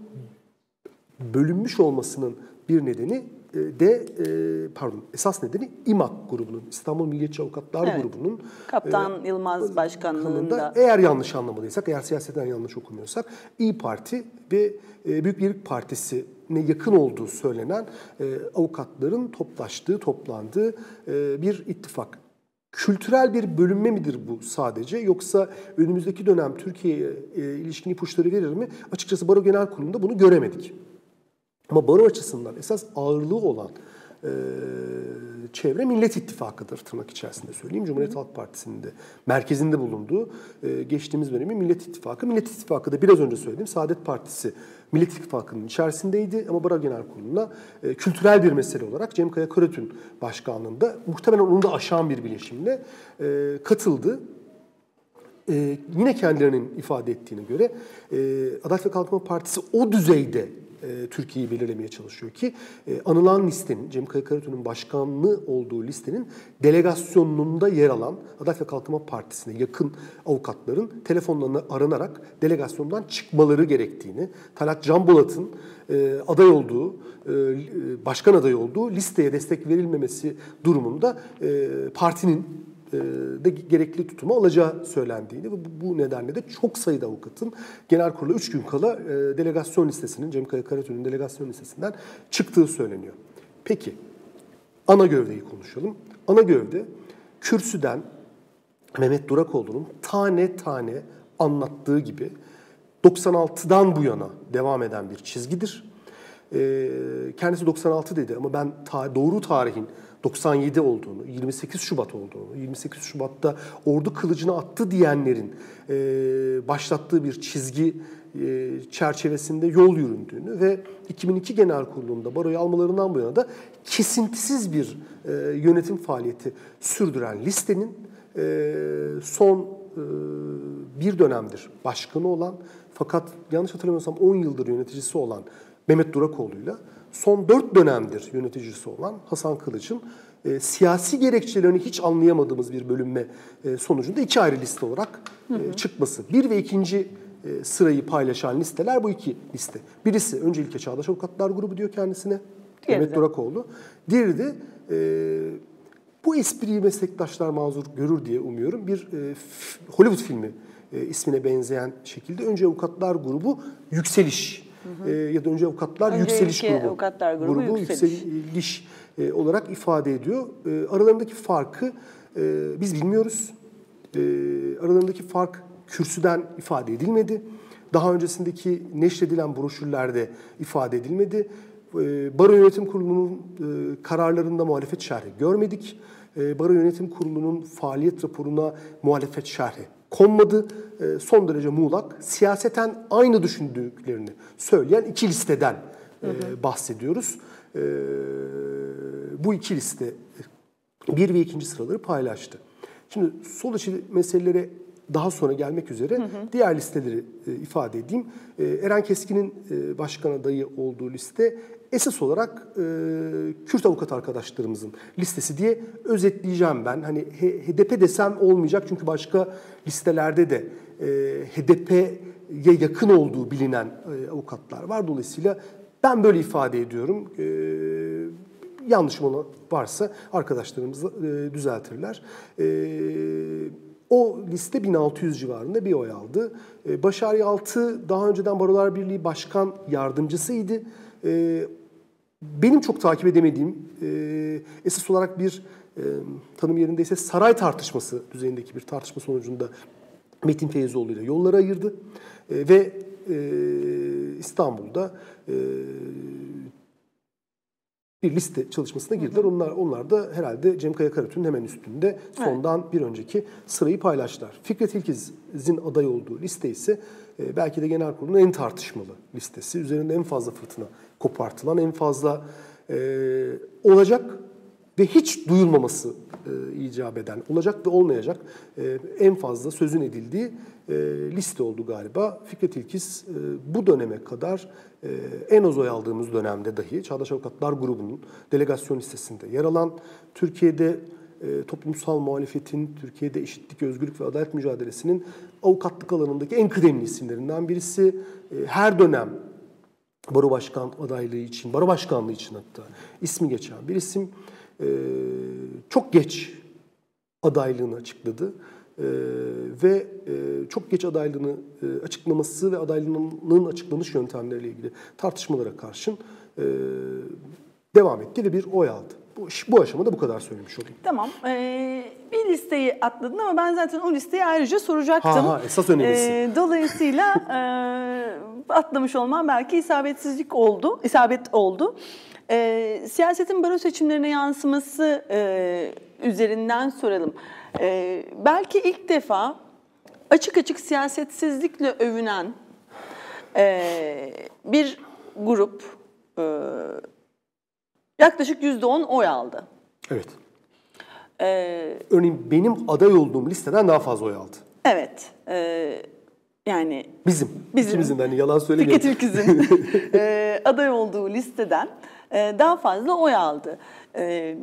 bölünmüş olmasının bir nedeni e, de e, pardon esas nedeni İMAK grubunun İstanbul Milliyetçi Avukatlar evet. grubunun Kaptan e, Yılmaz başkanlığında eğer yanlış anlamadıysak eğer siyasetten yanlış okumuyorsak İyi Parti ve Büyük Birlik Partisi'ne yakın olduğu söylenen avukatların toplaştığı, toplandığı bir ittifak. Kültürel bir bölünme midir bu sadece yoksa önümüzdeki dönem Türkiye'ye ilişkin ipuçları verir mi? Açıkçası Baro Genel Kurulu'nda bunu göremedik. Ama baro açısından esas ağırlığı olan e, çevre Millet İttifakı'dır tırnak içerisinde söyleyeyim. Cumhuriyet Halk Partisi'nin de merkezinde bulunduğu e, geçtiğimiz dönemi Millet İttifakı. Millet İttifakı da biraz önce söylediğim Saadet Partisi Millet İttifakı'nın içerisindeydi ama Baro Genel Kurulu'na e, kültürel bir mesele olarak Cem Kaya Karatün başkanlığında muhtemelen onu da aşan bir bileşimle e, katıldı. Ee, yine kendilerinin ifade ettiğine göre e, Adalet ve Kalkınma Partisi o düzeyde e, Türkiye'yi belirlemeye çalışıyor ki e, anılan listenin, Cem Kaya Karatürk'ün başkanlığı olduğu listenin delegasyonunda yer alan Adalet Kalkınma Partisi'ne yakın avukatların telefonlarına aranarak delegasyondan çıkmaları gerektiğini, Talat Canbolat'ın e, aday olduğu, e, başkan adayı olduğu listeye destek verilmemesi durumunda partinin de gerekli tutumu alacağı söylendiğini ve bu nedenle de çok sayıda avukatın genel kurula 3 gün kala e, delegasyon listesinin, Cem Kaya Karatürk'ün delegasyon listesinden çıktığı söyleniyor. Peki, ana gövdeyi konuşalım. Ana gövde kürsüden Mehmet Durakoğlu'nun tane tane anlattığı gibi 96'dan bu yana devam eden bir çizgidir. E, kendisi 96 dedi ama ben doğru tarihin 97 olduğunu, 28 Şubat olduğunu, 28 Şubat'ta ordu kılıcını attı diyenlerin e, başlattığı bir çizgi e, çerçevesinde yol yüründüğünü ve 2002 Genel Kurulu'nda baroyu almalarından bu yana da kesintisiz bir e, yönetim faaliyeti sürdüren listenin e, son e, bir dönemdir başkanı olan fakat yanlış hatırlamıyorsam 10 yıldır yöneticisi olan Mehmet Durakoğlu'yla son 4 dönemdir yöneticisi olan Hasan Kılıç'ın e, siyasi gerekçelerini hiç anlayamadığımız bir bölünme e, sonucunda iki ayrı liste olarak e, çıkması. Bir ve ikinci e, sırayı paylaşan listeler bu iki liste. Birisi öncelikle Çağdaş Avukatlar Grubu diyor kendisine. Diğeri Mehmet. Durakoğlu. Diğeri de e, bu espriyi meslektaşlar mazur görür diye umuyorum. Bir e, Hollywood filmi e, ismine benzeyen şekilde önce Avukatlar Grubu Yükseliş e, ya da önce Avukatlar Önce Yükseliş ülke Grubu, Avukatlar Grubu Yükseliş. Yükseliş e, olarak ifade ediyor. E, aralarındaki farkı e, biz bilmiyoruz. E, aralarındaki fark kürsüden ifade edilmedi. Daha öncesindeki neşredilen broşürlerde ifade edilmedi. E, Baro Yönetim Kurulu'nun e, kararlarında muhalefet şerhi görmedik. E, Baro Yönetim Kurulu'nun faaliyet raporuna muhalefet şerhi konmadı. E, Son derece muğlak, siyaseten aynı düşündüklerini söyleyen iki listeden e, bahsediyoruz. E, Bu iki liste bir ve ikinci sıraları paylaştı. Şimdi sol içi meselelere daha sonra gelmek üzere diğer listeleri e, ifade edeyim. E, Eren Keskin'in e, başkan adayı olduğu liste esas olarak e, Kürt avukat arkadaşlarımızın listesi diye özetleyeceğim ben. Hani HDP desem olmayacak çünkü başka listelerde de e, HDP'ye yakın olduğu bilinen e, avukatlar var. Dolayısıyla ben böyle ifade ediyorum. E, yanlışım olan varsa arkadaşlarımız e, düzeltirler. E, o liste 1600 civarında bir oy aldı. E, Başar Yaltı daha önceden Barolar Birliği Başkan Yardımcısıydı. E, benim çok takip edemediğim e, esas olarak bir e, tanım yerindeyse saray tartışması düzeyindeki bir tartışma sonucunda Metin Feyzoğlu ile yolları ayırdı. E, ve e, İstanbul'da e, bir liste çalışmasına girdiler. Onlar onlar da herhalde Cem Kaya Karatürk'ün hemen üstünde sondan bir önceki sırayı paylaştılar. Fikret İlkiz'in aday olduğu liste ise e, belki de genel kurulun en tartışmalı listesi. Üzerinde en fazla fırtına kopartılan, en fazla e, olacak ve hiç duyulmaması e, icap eden, olacak ve olmayacak e, en fazla sözün edildiği e, liste oldu galiba. Fikret İlkiz e, bu döneme kadar e, en az oy aldığımız dönemde dahi Çağdaş Avukatlar Grubu'nun delegasyon listesinde yer alan, Türkiye'de e, toplumsal muhalefetin, Türkiye'de eşitlik, özgürlük ve adalet mücadelesinin avukatlık alanındaki en kıdemli isimlerinden birisi. E, her dönem baro başkan adaylığı için, baro başkanlığı için hatta ismi geçen bir isim e, çok geç adaylığını açıkladı. E, ve e, çok geç adaylığını e, açıklaması ve adaylığının açıklanış yöntemleriyle ilgili tartışmalara karşın e, devam etti ve bir oy aldı. Bu, bu aşamada bu kadar söylemiş olayım. Tamam. Ee, bir listeyi atladın ama ben zaten o listeyi ayrıca soracaktım. Ha, ha, esas önemlisi. Ee, dolayısıyla e, atlamış olmam belki isabetsizlik oldu, isabet oldu. Ee, siyasetin baro seçimlerine yansıması e, üzerinden soralım. Ee, belki ilk defa açık açık siyasetsizlikle övünen e, bir grup e, yaklaşık yüzde on oy aldı. Evet. Ee, Örneğin benim aday olduğum listeden daha fazla oy aldı. evet, e, yani Bizim. Bizim. İkimizin de hani yalan söylemeyelim. Fikret Ülküz'ün e, aday olduğu listeden e, daha fazla oy aldı. E,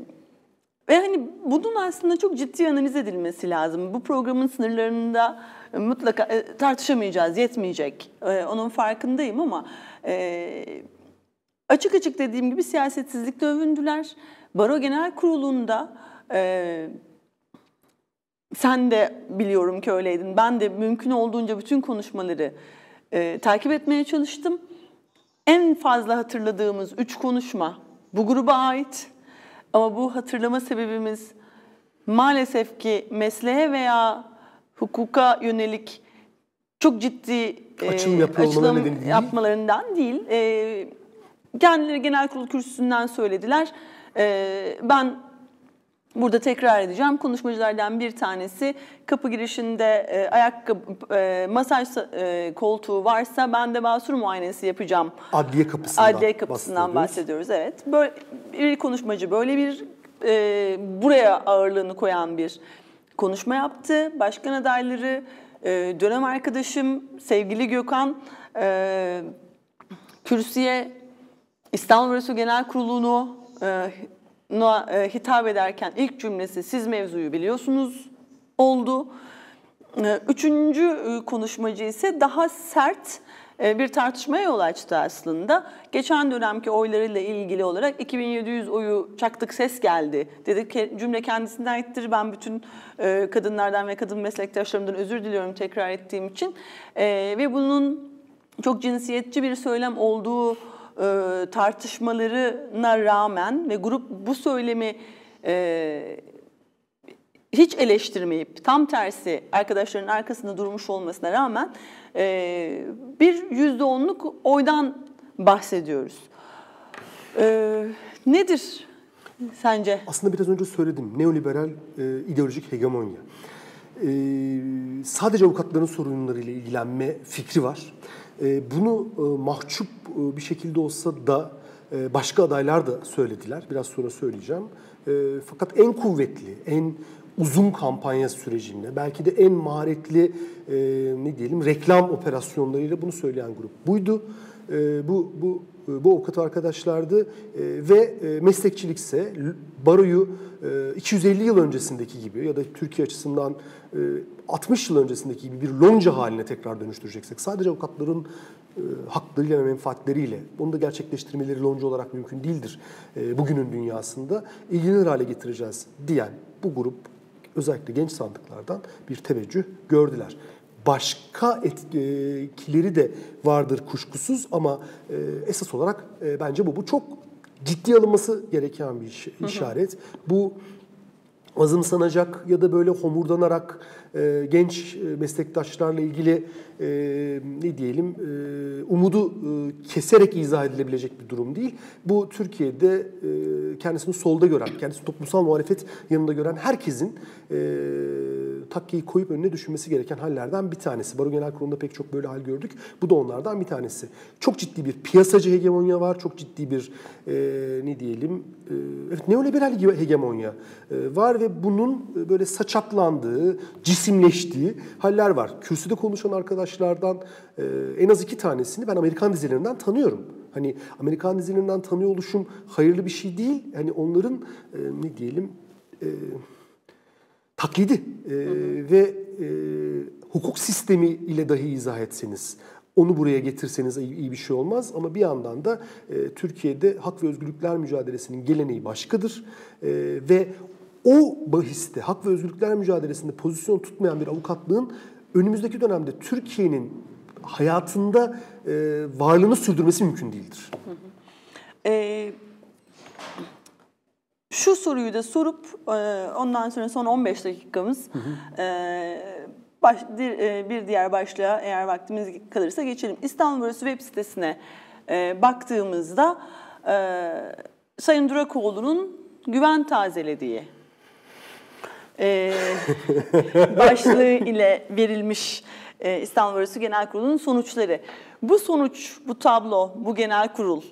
ve hani bunun aslında çok ciddi analiz edilmesi lazım. Bu programın sınırlarında mutlaka e, tartışamayacağız, yetmeyecek. E, onun farkındayım ama e, açık açık dediğim gibi siyasetsizlikle övündüler. Baro Genel Kurulu'nda e, sen de biliyorum ki öyleydin. Ben de mümkün olduğunca bütün konuşmaları e, takip etmeye çalıştım. En fazla hatırladığımız üç konuşma bu gruba ait. Ama bu hatırlama sebebimiz maalesef ki mesleğe veya hukuka yönelik çok ciddi e, Açılım olmaları açılım değil. yapmalarından değil. E, kendileri genel kurul kürsüsünden söylediler. E, ben Burada tekrar edeceğim. Konuşmacılardan bir tanesi kapı girişinde e, ayakkabı, e, masaj e, koltuğu varsa ben de basur muayenesi yapacağım. Adliye kapısından Adliye kapısından bahsediyoruz. bahsediyoruz. Evet. Böyle bir konuşmacı böyle bir e, buraya ağırlığını koyan bir konuşma yaptı. Başkan adayları, e, dönem arkadaşım sevgili Gökhan e, kürsüye İstanbul Barosu Genel Kurulu'nu e, e, hitap ederken ilk cümlesi siz mevzuyu biliyorsunuz oldu. E, Üçüncü e, konuşmacı ise daha sert bir tartışmaya yol açtı aslında. Geçen dönemki oylarıyla ilgili olarak 2700 oyu çaktık ses geldi. Dedi cümle kendisinden aittir. Ben bütün kadınlardan ve kadın meslektaşlarımdan özür diliyorum tekrar ettiğim için. Ve bunun çok cinsiyetçi bir söylem olduğu e, tartışmalarına rağmen ve grup bu söylemi e, hiç eleştirmeyip tam tersi arkadaşların arkasında durmuş olmasına rağmen e, bir yüzde onluk oydan bahsediyoruz. E, nedir sence? Aslında biraz önce söyledim. Neoliberal e, ideolojik hegemonya. E, sadece avukatların sorunlarıyla ilgilenme fikri var. E, bunu e, mahcup e, bir şekilde olsa da başka adaylar da söylediler. Biraz sonra söyleyeceğim. Fakat en kuvvetli, en uzun kampanya sürecinde, belki de en maharetli ne diyelim reklam operasyonlarıyla bunu söyleyen grup buydu. E, bu bu bu avukat arkadaşlardı. E, ve e, meslekçilikse baroyu e, 250 yıl öncesindeki gibi ya da Türkiye açısından e, 60 yıl öncesindeki gibi bir lonca haline tekrar dönüştüreceksek sadece avukatların e, haklarıyla ve menfaatleriyle bunu da gerçekleştirmeleri lonca olarak mümkün değildir e, bugünün dünyasında ilgilenir hale getireceğiz diyen bu grup özellikle genç sandıklardan bir teveccüh gördüler başka etkileri de vardır kuşkusuz ama e, esas olarak e, bence bu bu çok ciddi alınması gereken bir iş, işaret. Bu azımsanacak ya da böyle homurdanarak e, genç e, meslektaşlarla ilgili e, ne diyelim e, umudu e, keserek izah edilebilecek bir durum değil. Bu Türkiye'de e, kendisini solda gören, kendisini toplumsal muhalefet yanında gören herkesin e, takkiyi koyup önüne düşünmesi gereken hallerden bir tanesi. Baro Genel Kurulu'nda pek çok böyle hal gördük. Bu da onlardan bir tanesi. Çok ciddi bir piyasacı hegemonya var. Çok ciddi bir e, ne diyelim e, evet neoliberal hegemonya e, var ve bunun böyle saçaklandığı, cisimleştiği haller var. Kürsüde konuşan arkadaşlardan e, en az iki tanesini ben Amerikan dizilerinden tanıyorum. Hani Amerikan dizilerinden tanıyor oluşum hayırlı bir şey değil. Hani onların e, ne diyelim e, taklidi e, ve e, hukuk sistemi ile dahi izah etseniz onu buraya getirseniz iyi, iyi bir şey olmaz. Ama bir yandan da e, Türkiye'de hak ve özgürlükler mücadelesinin geleneği başkadır. E, ve o bahiste hak ve özgürlükler mücadelesinde pozisyon tutmayan bir avukatlığın önümüzdeki dönemde Türkiye'nin hayatında e, varlığını sürdürmesi mümkün değildir. Ee, şu şu soruyu da sorup e, ondan sonra son 15 dakikamız e, baş, bir, e, bir diğer başlığa eğer vaktimiz kalırsa geçelim. İstanbul Barosu web sitesine e, baktığımızda e, Sayın Durakoğlu'nun güven tazelediği e, başlığı ile verilmiş e, İstanbul Barosu Genel Kurulu'nun sonuçları. Bu sonuç, bu tablo, bu genel kurul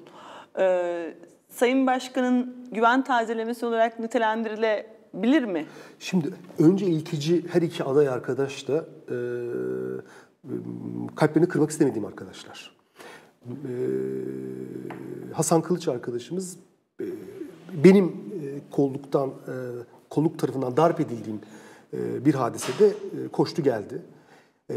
e, Sayın Başkan'ın güven tazelemesi olarak nitelendirilebilir mi? Şimdi önce ilkici her iki aday arkadaş da e, kalplerini kırmak istemediğim arkadaşlar. E, Hasan Kılıç arkadaşımız e, benim e, kolluktan, e, kolluk tarafından darp edildiğim e, bir hadisede e, koştu geldi. E,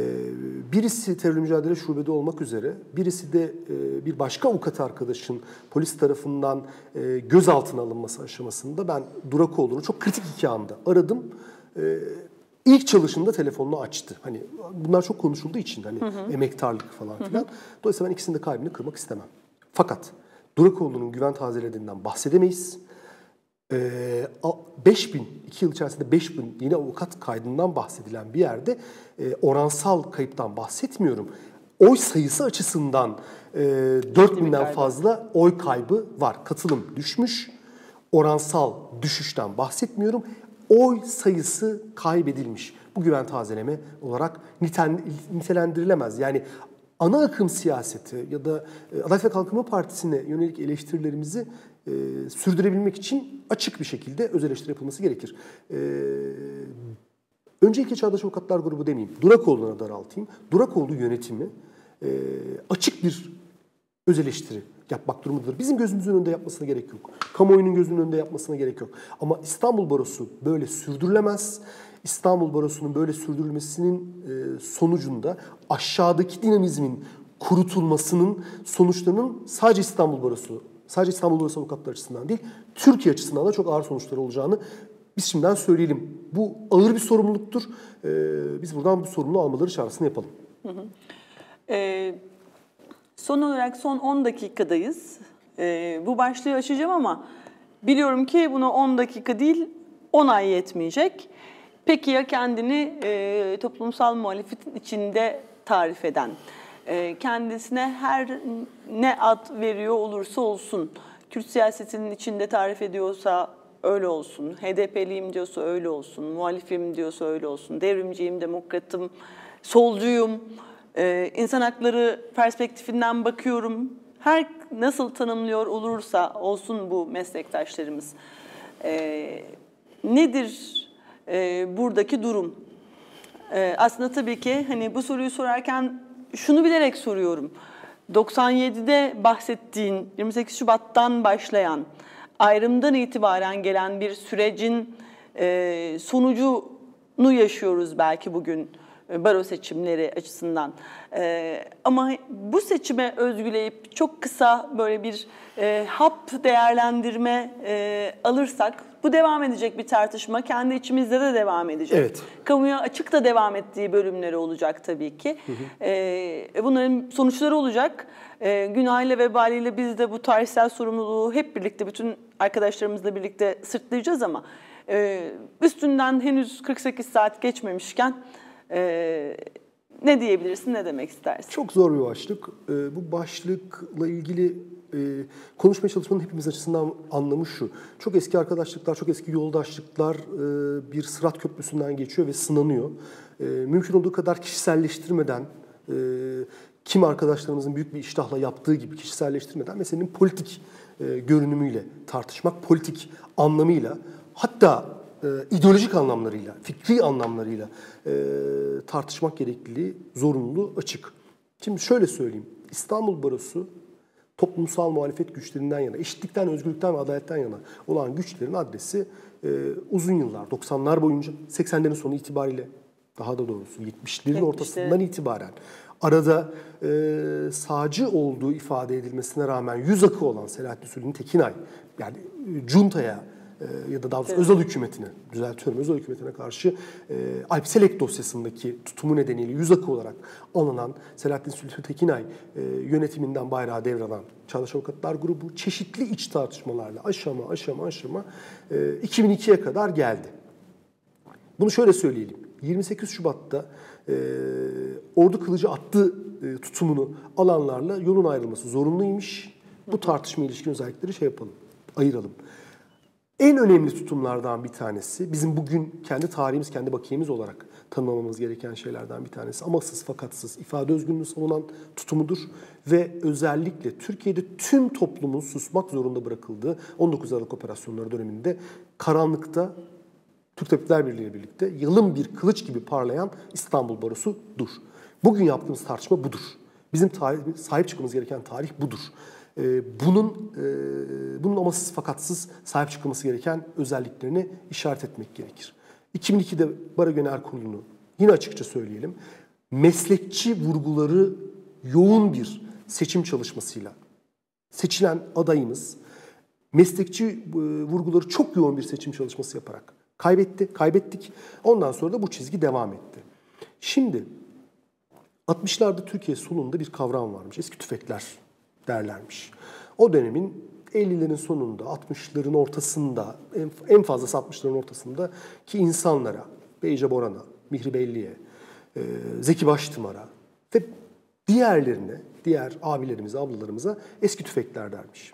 birisi terör mücadele şubede olmak üzere, birisi de e, bir başka avukat arkadaşın polis tarafından e, gözaltına alınması aşamasında ben Durakoğlu'nu çok kritik iki anda aradım. E, ilk çalışında telefonunu açtı. Hani bunlar çok konuşulduğu için hani hı hı. emektarlık falan filan. Hı hı. Dolayısıyla ben ikisinin de kalbini kırmak istemem. Fakat Durakoğlu'nun güven tazelediğinden bahsedemeyiz. 5000, 2 yıl içerisinde 5000 yine avukat kaydından bahsedilen bir yerde e, oransal kayıptan bahsetmiyorum. Oy sayısı açısından e, 4000'den fazla oy kaybı var. Katılım düşmüş. Oransal düşüşten bahsetmiyorum. Oy sayısı kaybedilmiş. Bu güven tazeleme olarak niten, nitelendirilemez. Yani ana akım siyaseti ya da e, Adalet ve Kalkınma Partisi'ne yönelik eleştirilerimizi e, sürdürebilmek için açık bir şekilde öz eleştiri yapılması gerekir. E, öncelikle Çağdaş Avukatlar Grubu demeyeyim, Durakoğlu'na daraltayım. Durakoğlu yönetimi e, açık bir öz eleştiri yapmak durumundadır. Bizim gözümüzün önünde yapmasına gerek yok. Kamuoyunun gözünün önünde yapmasına gerek yok. Ama İstanbul Barosu böyle sürdürülemez. İstanbul Barosu'nun böyle sürdürülmesinin e, sonucunda aşağıdaki dinamizmin kurutulmasının sonuçlarının sadece İstanbul Barosu sadece İstanbul Barosu avukatlar açısından değil, Türkiye açısından da çok ağır sonuçları olacağını biz şimdiden söyleyelim. Bu ağır bir sorumluluktur. Ee, biz buradan bu sorumluluğu almaları çağrısını yapalım. Hı hı. Ee, son olarak son 10 dakikadayız. Ee, bu başlığı açacağım ama biliyorum ki buna 10 dakika değil 10 ay yetmeyecek. Peki ya kendini e, toplumsal muhalefetin içinde tarif eden? Ee, kendisine her ne ad veriyor olursa olsun, Kürt siyasetinin içinde tarif ediyorsa öyle olsun, HDP'liyim diyorsa öyle olsun, muhalifim diyorsa öyle olsun, devrimciyim, demokratım, solcuyum, ee, insan hakları perspektifinden bakıyorum. Her nasıl tanımlıyor olursa olsun bu meslektaşlarımız. Ee, nedir e, buradaki durum? aslında tabii ki hani bu soruyu sorarken şunu bilerek soruyorum. 97'de bahsettiğin 28 Şubat'tan başlayan ayrımdan itibaren gelen bir sürecin e, sonucunu yaşıyoruz belki bugün e, baro seçimleri açısından. E, ama bu seçime özgüleyip çok kısa böyle bir e, hap değerlendirme e, alırsak bu devam edecek bir tartışma. Kendi içimizde de devam edecek. Evet. Kamuya açık da devam ettiği bölümleri olacak tabii ki. Hı hı. E, bunların sonuçları olacak. E, günahıyla vebaliyle biz de bu tarihsel sorumluluğu hep birlikte bütün arkadaşlarımızla birlikte sırtlayacağız ama e, üstünden henüz 48 saat geçmemişken e, ne diyebilirsin, ne demek istersin? Çok zor bir başlık. E, bu başlıkla ilgili e, konuşmaya çalışmanın hepimiz açısından anlamı şu. Çok eski arkadaşlıklar, çok eski yoldaşlıklar e, bir sırat köprüsünden geçiyor ve sınanıyor. E, mümkün olduğu kadar kişiselleştirmeden, e, kim arkadaşlarımızın büyük bir iştahla yaptığı gibi kişiselleştirmeden meselenin politik e, görünümüyle tartışmak, politik anlamıyla hatta e, ideolojik anlamlarıyla, fikri anlamlarıyla e, tartışmak gerekliliği, zorunluluğu açık. Şimdi şöyle söyleyeyim. İstanbul Barosu toplumsal muhalefet güçlerinden yana, eşitlikten, özgürlükten ve adaletten yana olan güçlerin adresi e, uzun yıllar, 90'lar boyunca, 80'lerin sonu itibariyle, daha da doğrusu 70'lerin ortasından itibaren arada e, sağcı olduğu ifade edilmesine rağmen yüz akı olan Selahattin Süleyman Tekinay, yani e, Cunta'ya ya da daha doğrusu özel hükümetine, düzeltiyorum özel hükümetine karşı e, Alp Selek dosyasındaki tutumu nedeniyle yüz akı olarak alınan Selahattin Sülfü Tekinay e, yönetiminden bayrağı devralan Çağdaş Avukatlar Grubu çeşitli iç tartışmalarla aşama aşama aşama e, 2002'ye kadar geldi. Bunu şöyle söyleyelim. 28 Şubat'ta e, ordu kılıcı attı e, tutumunu alanlarla yolun ayrılması zorunluymuş. Bu tartışma ilişkin özellikleri şey yapalım, ayıralım. En önemli tutumlardan bir tanesi, bizim bugün kendi tarihimiz, kendi bakiyemiz olarak tanımlamamız gereken şeylerden bir tanesi. Amasız fakatsız ifade özgürlüğünü savunan tutumudur. Ve özellikle Türkiye'de tüm toplumun susmak zorunda bırakıldığı 19 Aralık operasyonları döneminde karanlıkta Türk Tabipler Birliği ile birlikte yılın bir kılıç gibi parlayan İstanbul Barosu'dur. Bugün yaptığımız tartışma budur. Bizim tarih, sahip çıkmamız gereken tarih budur. Ee, bunun e, bunun amasız fakatsız sahip çıkılması gereken özelliklerini işaret etmek gerekir. 2002'de Baro Genel Kurulu'nu yine açıkça söyleyelim. Meslekçi vurguları yoğun bir seçim çalışmasıyla seçilen adayımız meslekçi e, vurguları çok yoğun bir seçim çalışması yaparak kaybetti, kaybettik. Ondan sonra da bu çizgi devam etti. Şimdi 60'larda Türkiye solunda bir kavram varmış. Eski tüfekler derlermiş. O dönemin 50'lerin sonunda, 60'ların ortasında, en, fazlası 60'ların ortasında ki insanlara, Beyce Boran'a, Mihri Belli'ye, e, Zeki Baştımar'a ve diğerlerine, diğer abilerimize, ablalarımıza eski tüfekler dermiş.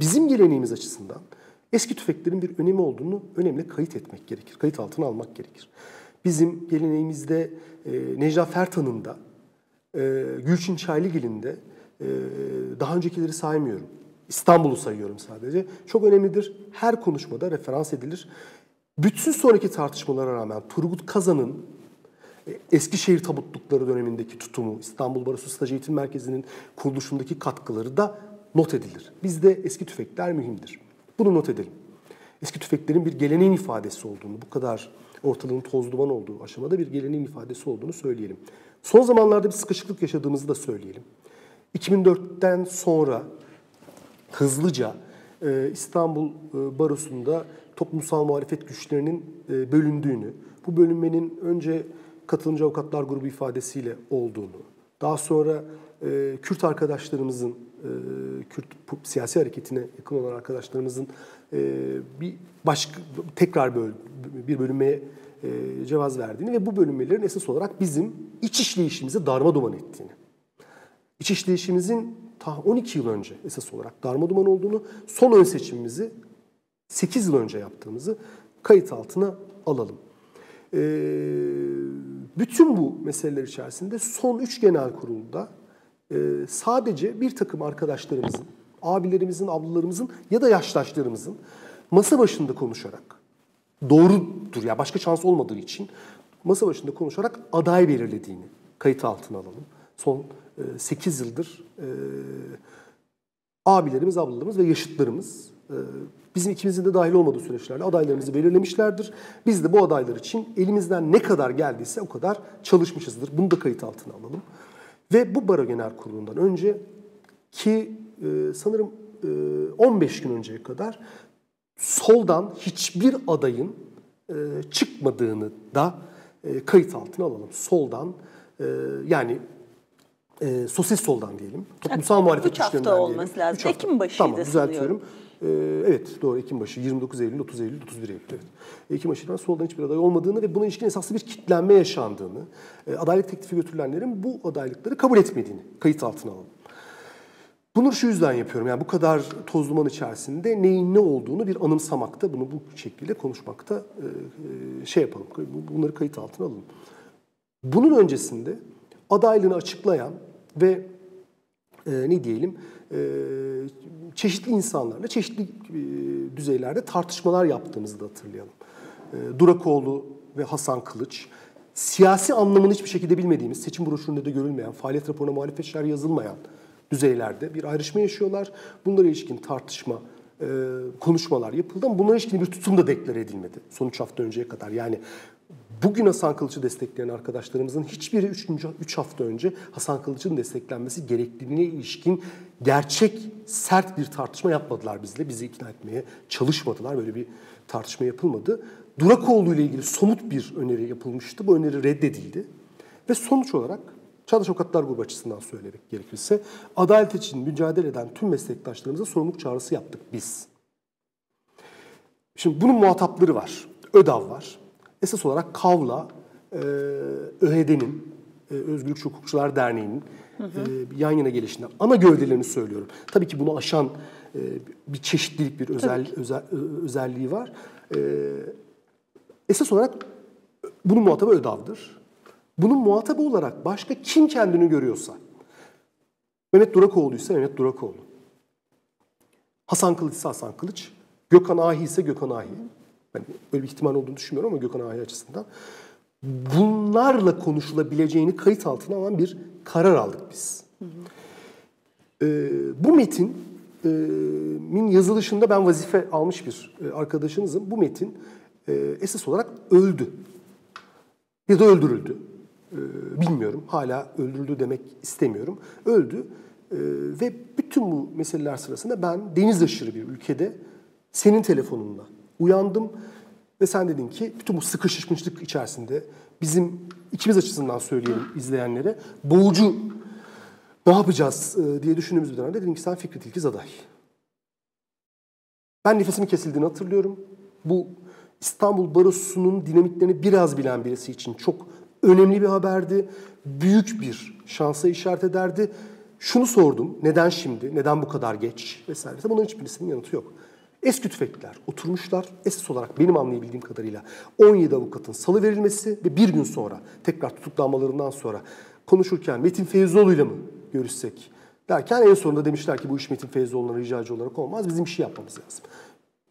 Bizim geleneğimiz açısından eski tüfeklerin bir önemi olduğunu önemli kayıt etmek gerekir. Kayıt altına almak gerekir. Bizim geleneğimizde e, Necla Fertan'ın da, e, Gülçin Çaylıgil'in de daha öncekileri saymıyorum. İstanbul'u sayıyorum sadece. Çok önemlidir. Her konuşmada referans edilir. Bütün sonraki tartışmalara rağmen Turgut Kazan'ın e, Eskişehir tabutlukları dönemindeki tutumu, İstanbul Barosu Staj Eğitim Merkezi'nin kuruluşundaki katkıları da not edilir. Bizde eski tüfekler mühimdir. Bunu not edelim. Eski tüfeklerin bir geleneğin ifadesi olduğunu, bu kadar ortalığın toz duman olduğu aşamada bir geleneğin ifadesi olduğunu söyleyelim. Son zamanlarda bir sıkışıklık yaşadığımızı da söyleyelim. 2004'ten sonra hızlıca e, İstanbul e, Barosu'nda toplumsal muhalefet güçlerinin e, bölündüğünü, bu bölünmenin önce katılımcı avukatlar grubu ifadesiyle olduğunu, daha sonra Kürt arkadaşlarımızın, Kürt siyasi hareketine yakın olan arkadaşlarımızın bir başka tekrar böl, bir bölünmeye cevaz verdiğini ve bu bölünmelerin esas olarak bizim iç işleyişimizi darma duman ettiğini. İç işleyişimizin ta 12 yıl önce esas olarak darma duman olduğunu, son ön seçimimizi 8 yıl önce yaptığımızı kayıt altına alalım. Ee, bütün bu meseleler içerisinde son 3 genel kurulda e, sadece bir takım arkadaşlarımızın, abilerimizin, ablalarımızın ya da yaştaşlarımızın masa başında konuşarak, doğrudur ya başka şans olmadığı için masa başında konuşarak aday belirlediğini kayıt altına alalım. Son 8 yıldır e, abilerimiz, ablalarımız ve yaşıtlarımız e, bizim ikimizin de dahil olmadığı süreçlerle adaylarımızı belirlemişlerdir. Biz de bu adaylar için elimizden ne kadar geldiyse o kadar çalışmışızdır. Bunu da kayıt altına alalım. Ve bu Baro Genel Kurulu'ndan önce ki e, sanırım 15 gün önceye kadar soldan hiçbir adayın çıkmadığını da kayıt altına alalım. Soldan yani e, sosyal soldan diyelim. Toplumsal muhalefet Üç hafta olması diyelim. lazım. Ekim başıydı Tamam düzeltiyorum. Ee, evet doğru Ekim başı 29 Eylül, 30 Eylül, 31 Eylül. Evet. Ekim başından soldan hiçbir aday olmadığını ve buna ilişkin esaslı bir kitlenme yaşandığını, e, adaylık teklifi götürülenlerin bu adaylıkları kabul etmediğini kayıt altına alalım. Bunu şu yüzden yapıyorum. Yani bu kadar toz duman içerisinde neyin ne olduğunu bir anımsamakta, bunu bu şekilde konuşmakta e, e, şey yapalım. Bunları kayıt altına alalım. Bunun öncesinde adaylığını açıklayan ve e, ne diyelim e, çeşitli insanlarla çeşitli e, düzeylerde tartışmalar yaptığımızı da hatırlayalım. E, Durakoğlu ve Hasan Kılıç siyasi anlamını hiçbir şekilde bilmediğimiz, seçim broşüründe de görülmeyen, faaliyet raporuna muhalefet şer yazılmayan düzeylerde bir ayrışma yaşıyorlar. Bunlara ilişkin tartışma, e, konuşmalar yapıldı ama bunlara ilişkin bir tutum da deklar edilmedi son üç hafta önceye kadar. Yani Bugün Hasan Kılıç'ı destekleyen arkadaşlarımızın hiçbiri 3 3 hafta önce Hasan Kılıç'ın desteklenmesi gerekliliğine ilişkin gerçek sert bir tartışma yapmadılar bizle. Bizi ikna etmeye çalışmadılar. Böyle bir tartışma yapılmadı. Durakoğlu ile ilgili somut bir öneri yapılmıştı. Bu öneri reddedildi. Ve sonuç olarak Çağdaş Avukatlar Grubu açısından söylemek gerekirse adalet için mücadele eden tüm meslektaşlarımıza sorumluluk çağrısı yaptık biz. Şimdi bunun muhatapları var. ÖDAV var. Esas olarak KAV'la e, ÖHD'nin, e, Özgürlükçü Hukukçular Derneği'nin e, yan yana gelişinden ana gövdelerini söylüyorum. Tabii ki bunu aşan e, bir çeşitlilik, bir özel, özel özelliği var. E, esas olarak bunun muhatabı ÖDAV'dır. Bunun muhatabı olarak başka kim kendini görüyorsa, Mehmet Durakoğlu ise Mehmet Durakoğlu, Hasan Kılıç ise Hasan Kılıç, Gökhan Ahi ise Gökhan Ahi. Yani böyle bir ihtimal olduğunu düşünmüyorum ama Gökhan Ahi açısından. Bunlarla konuşulabileceğini kayıt altına alan bir karar aldık biz. Ee, bu metin e, min yazılışında ben vazife almış bir e, arkadaşınızım. Bu metin e, esas olarak öldü. Ya da öldürüldü. E, bilmiyorum. Hala öldürüldü demek istemiyorum. Öldü. E, ve bütün bu meseleler sırasında ben deniz aşırı bir ülkede senin telefonunla uyandım ve sen dedin ki bütün bu sıkışmışlık içerisinde bizim ikimiz açısından söyleyelim izleyenlere boğucu ne yapacağız e, diye düşündüğümüz bir dönemde dedim ki sen Fikret İlkiz aday. Ben nefesimin kesildiğini hatırlıyorum. Bu İstanbul Barosu'nun dinamiklerini biraz bilen birisi için çok önemli bir haberdi. Büyük bir şansa işaret ederdi. Şunu sordum, neden şimdi, neden bu kadar geç vesaire. Bunların hiçbirisinin yanıtı yok. Eski tüfekliler oturmuşlar. Esas olarak benim anlayabildiğim kadarıyla 17 avukatın salı verilmesi ve bir gün sonra tekrar tutuklanmalarından sonra konuşurken Metin Feyzoğlu ile mi görüşsek derken en sonunda demişler ki bu iş Metin Feyzoğlu'na ricacı olarak olmaz. Bizim şey yapmamız lazım.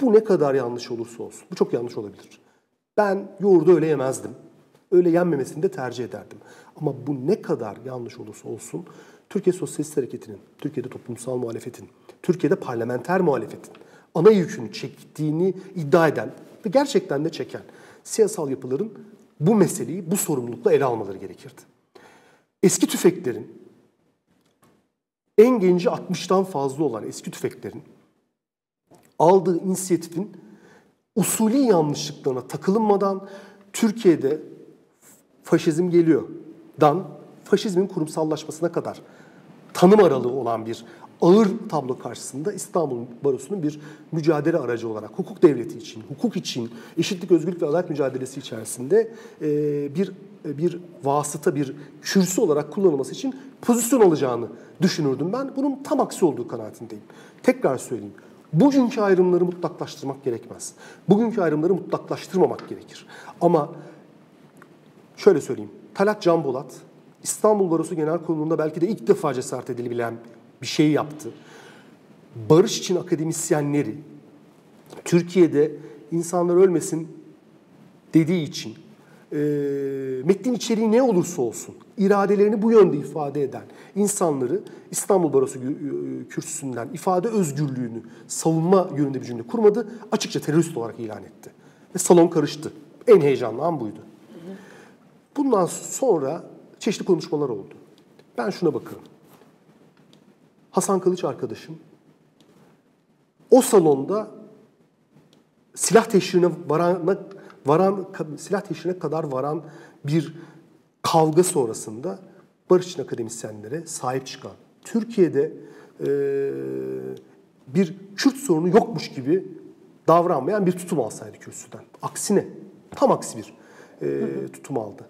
Bu ne kadar yanlış olursa olsun. Bu çok yanlış olabilir. Ben yoğurdu öyle yemezdim. Öyle yenmemesini de tercih ederdim. Ama bu ne kadar yanlış olursa olsun Türkiye Sosyalist Hareketi'nin, Türkiye'de toplumsal muhalefetin, Türkiye'de parlamenter muhalefetin ana yükünü çektiğini iddia eden ve gerçekten de çeken siyasal yapıların bu meseleyi, bu sorumlulukla ele almaları gerekirdi. Eski tüfeklerin, en genci 60'tan fazla olan eski tüfeklerin aldığı inisiyatifin usulü yanlışlıklarına takılınmadan Türkiye'de faşizm geliyor dan faşizmin kurumsallaşmasına kadar tanım aralığı olan bir ağır tablo karşısında İstanbul Barosu'nun bir mücadele aracı olarak hukuk devleti için, hukuk için, eşitlik, özgürlük ve adalet mücadelesi içerisinde e, bir bir vasıta, bir kürsü olarak kullanılması için pozisyon alacağını düşünürdüm ben. Bunun tam aksi olduğu kanaatindeyim. Tekrar söyleyeyim. Bugünkü ayrımları mutlaklaştırmak gerekmez. Bugünkü ayrımları mutlaklaştırmamak gerekir. Ama şöyle söyleyeyim. Talat Can Bolat, İstanbul Barosu Genel Kurulu'nda belki de ilk defa cesaret edilebilen bir şey yaptı. Barış için akademisyenleri Türkiye'de insanlar ölmesin dediği için e, metnin içeriği ne olursa olsun iradelerini bu yönde ifade eden insanları İstanbul Barosu kürsüsünden ifade özgürlüğünü savunma yönünde bir cümle kurmadı. Açıkça terörist olarak ilan etti. Ve salon karıştı. En heyecanlı an buydu. Bundan sonra çeşitli konuşmalar oldu. Ben şuna bakarım. Hasan Kılıç arkadaşım o salonda silah teşhirine varan, varan silah teşhirine kadar varan bir kavga sonrasında barış için akademisyenlere sahip çıkan, Türkiye'de e, bir Kürt sorunu yokmuş gibi davranmayan bir tutum alsaydı kürsüden. Aksine, tam aksi bir e, tutum aldı.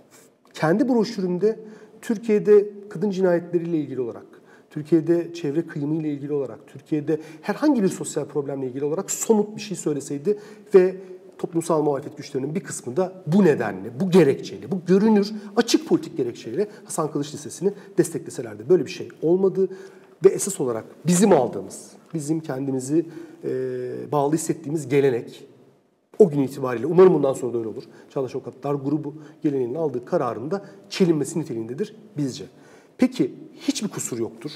Kendi broşüründe Türkiye'de kadın cinayetleriyle ilgili olarak, Türkiye'de çevre kıyımı ile ilgili olarak, Türkiye'de herhangi bir sosyal problemle ilgili olarak somut bir şey söyleseydi ve toplumsal muhalefet güçlerinin bir kısmı da bu nedenle, bu gerekçeyle, bu görünür açık politik gerekçeyle Hasan Kılıç Lisesi'ni destekleselerdi. Böyle bir şey olmadı ve esas olarak bizim aldığımız, bizim kendimizi e, bağlı hissettiğimiz gelenek, o gün itibariyle, umarım bundan sonra da öyle olur, Çağdaş Avukatlar grubu geleneğinin aldığı kararın da çelinmesi niteliğindedir bizce. Peki hiçbir kusur yoktur.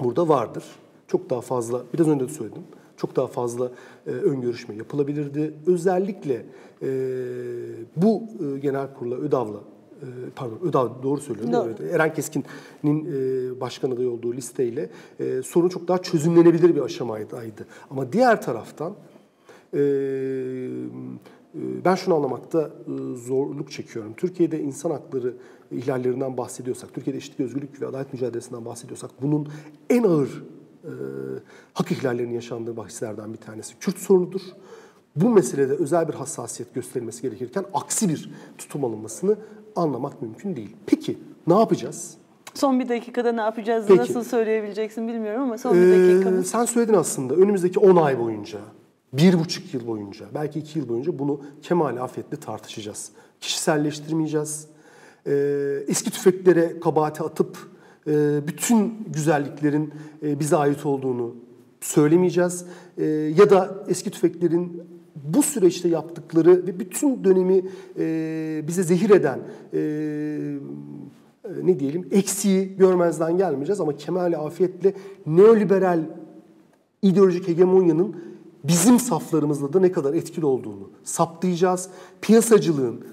Burada vardır. Çok daha fazla, biraz önce de söyledim. çok daha fazla e, ön görüşme yapılabilirdi. Özellikle e, bu e, genel kurula ÖDAV'la e, pardon ÖDAV doğru söylüyorum. Doğru. Evet. Eren Keskin'in e, başkan adayı olduğu listeyle e, sorun çok daha çözümlenebilir bir aşamaydı. Ama diğer taraftan ben şunu anlamakta zorluk çekiyorum. Türkiye'de insan hakları ihlallerinden bahsediyorsak, Türkiye'de eşitlik, özgürlük ve adalet mücadelesinden bahsediyorsak bunun en ağır e, hak ihlallerinin yaşandığı bahislerden bir tanesi Kürt sorunudur. Bu meselede özel bir hassasiyet gösterilmesi gerekirken aksi bir tutum alınmasını anlamak mümkün değil. Peki ne yapacağız? Son bir dakikada ne yapacağız, Peki. nasıl söyleyebileceksin bilmiyorum ama son bir Ee, dakikamız. sen söyledin aslında önümüzdeki 10 ay boyunca, bir buçuk yıl boyunca, belki iki yıl boyunca bunu kemal afetle tartışacağız. Kişiselleştirmeyeceğiz. Ee, eski tüfeklere kabahati atıp e, bütün güzelliklerin e, bize ait olduğunu söylemeyeceğiz. Ee, ya da eski tüfeklerin bu süreçte yaptıkları ve bütün dönemi e, bize zehir eden e, e, ne diyelim eksiği görmezden gelmeyeceğiz ama kemal afiyetle neoliberal ideolojik hegemonyanın bizim saflarımızda da ne kadar etkili olduğunu saptayacağız. Piyasacılığın,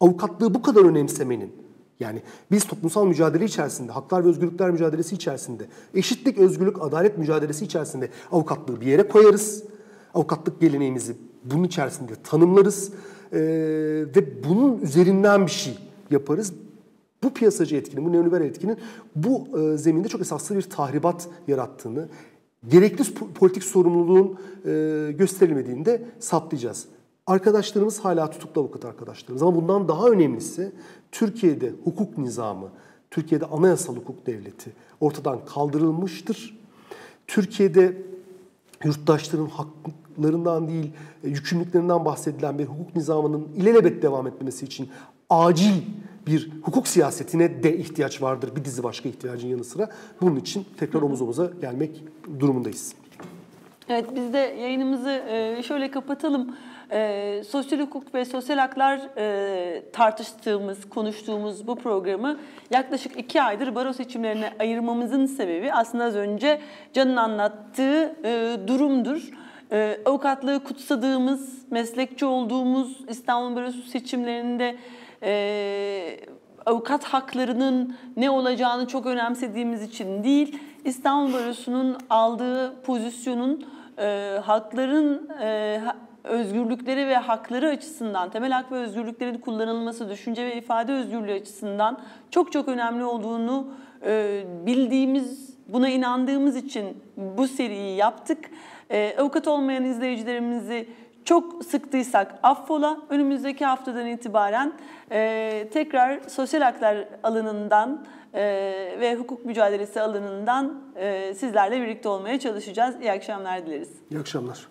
avukatlığı bu kadar önemsemenin yani biz toplumsal mücadele içerisinde, haklar ve özgürlükler mücadelesi içerisinde, eşitlik, özgürlük, adalet mücadelesi içerisinde avukatlığı bir yere koyarız. Avukatlık geleneğimizi bunun içerisinde tanımlarız Ee, ve bunun üzerinden bir şey yaparız. Bu piyasacı etkinin, bu neoliberal etkinin bu e, zeminde çok esaslı bir tahribat yarattığını, gerekli po- politik sorumluluğun e, gösterilmediğini saptayacağız. Arkadaşlarımız hala tutuklu avukat arkadaşlarımız ama bundan daha önemlisi Türkiye'de hukuk nizamı, Türkiye'de anayasal hukuk devleti ortadan kaldırılmıştır. Türkiye'de yurttaşların haklarından değil, e, yükümlülüklerinden bahsedilen bir hukuk nizamının ilelebet devam etmesi için acil bir hukuk siyasetine de ihtiyaç vardır. Bir dizi başka ihtiyacın yanı sıra. Bunun için tekrar omuz omuza gelmek durumundayız. Evet biz de yayınımızı e, şöyle kapatalım. E, sosyal hukuk ve sosyal haklar e, tartıştığımız, konuştuğumuz bu programı yaklaşık iki aydır baro seçimlerine ayırmamızın sebebi aslında az önce Can'ın anlattığı durumdur. Avukatlığı kutsadığımız, meslekçi olduğumuz İstanbul Barosu seçimlerinde e, avukat haklarının ne olacağını çok önemsediğimiz için değil, İstanbul Barosu'nun aldığı pozisyonun e, hakların e, özgürlükleri ve hakları açısından, temel hak ve özgürlüklerin kullanılması, düşünce ve ifade özgürlüğü açısından çok çok önemli olduğunu e, bildiğimiz, buna inandığımız için bu seriyi yaptık. E, avukat olmayan izleyicilerimizi çok sıktıysak affola. Önümüzdeki haftadan itibaren e, tekrar sosyal haklar alanından e, ve hukuk mücadelesi alanından e, sizlerle birlikte olmaya çalışacağız. İyi akşamlar dileriz. İyi akşamlar.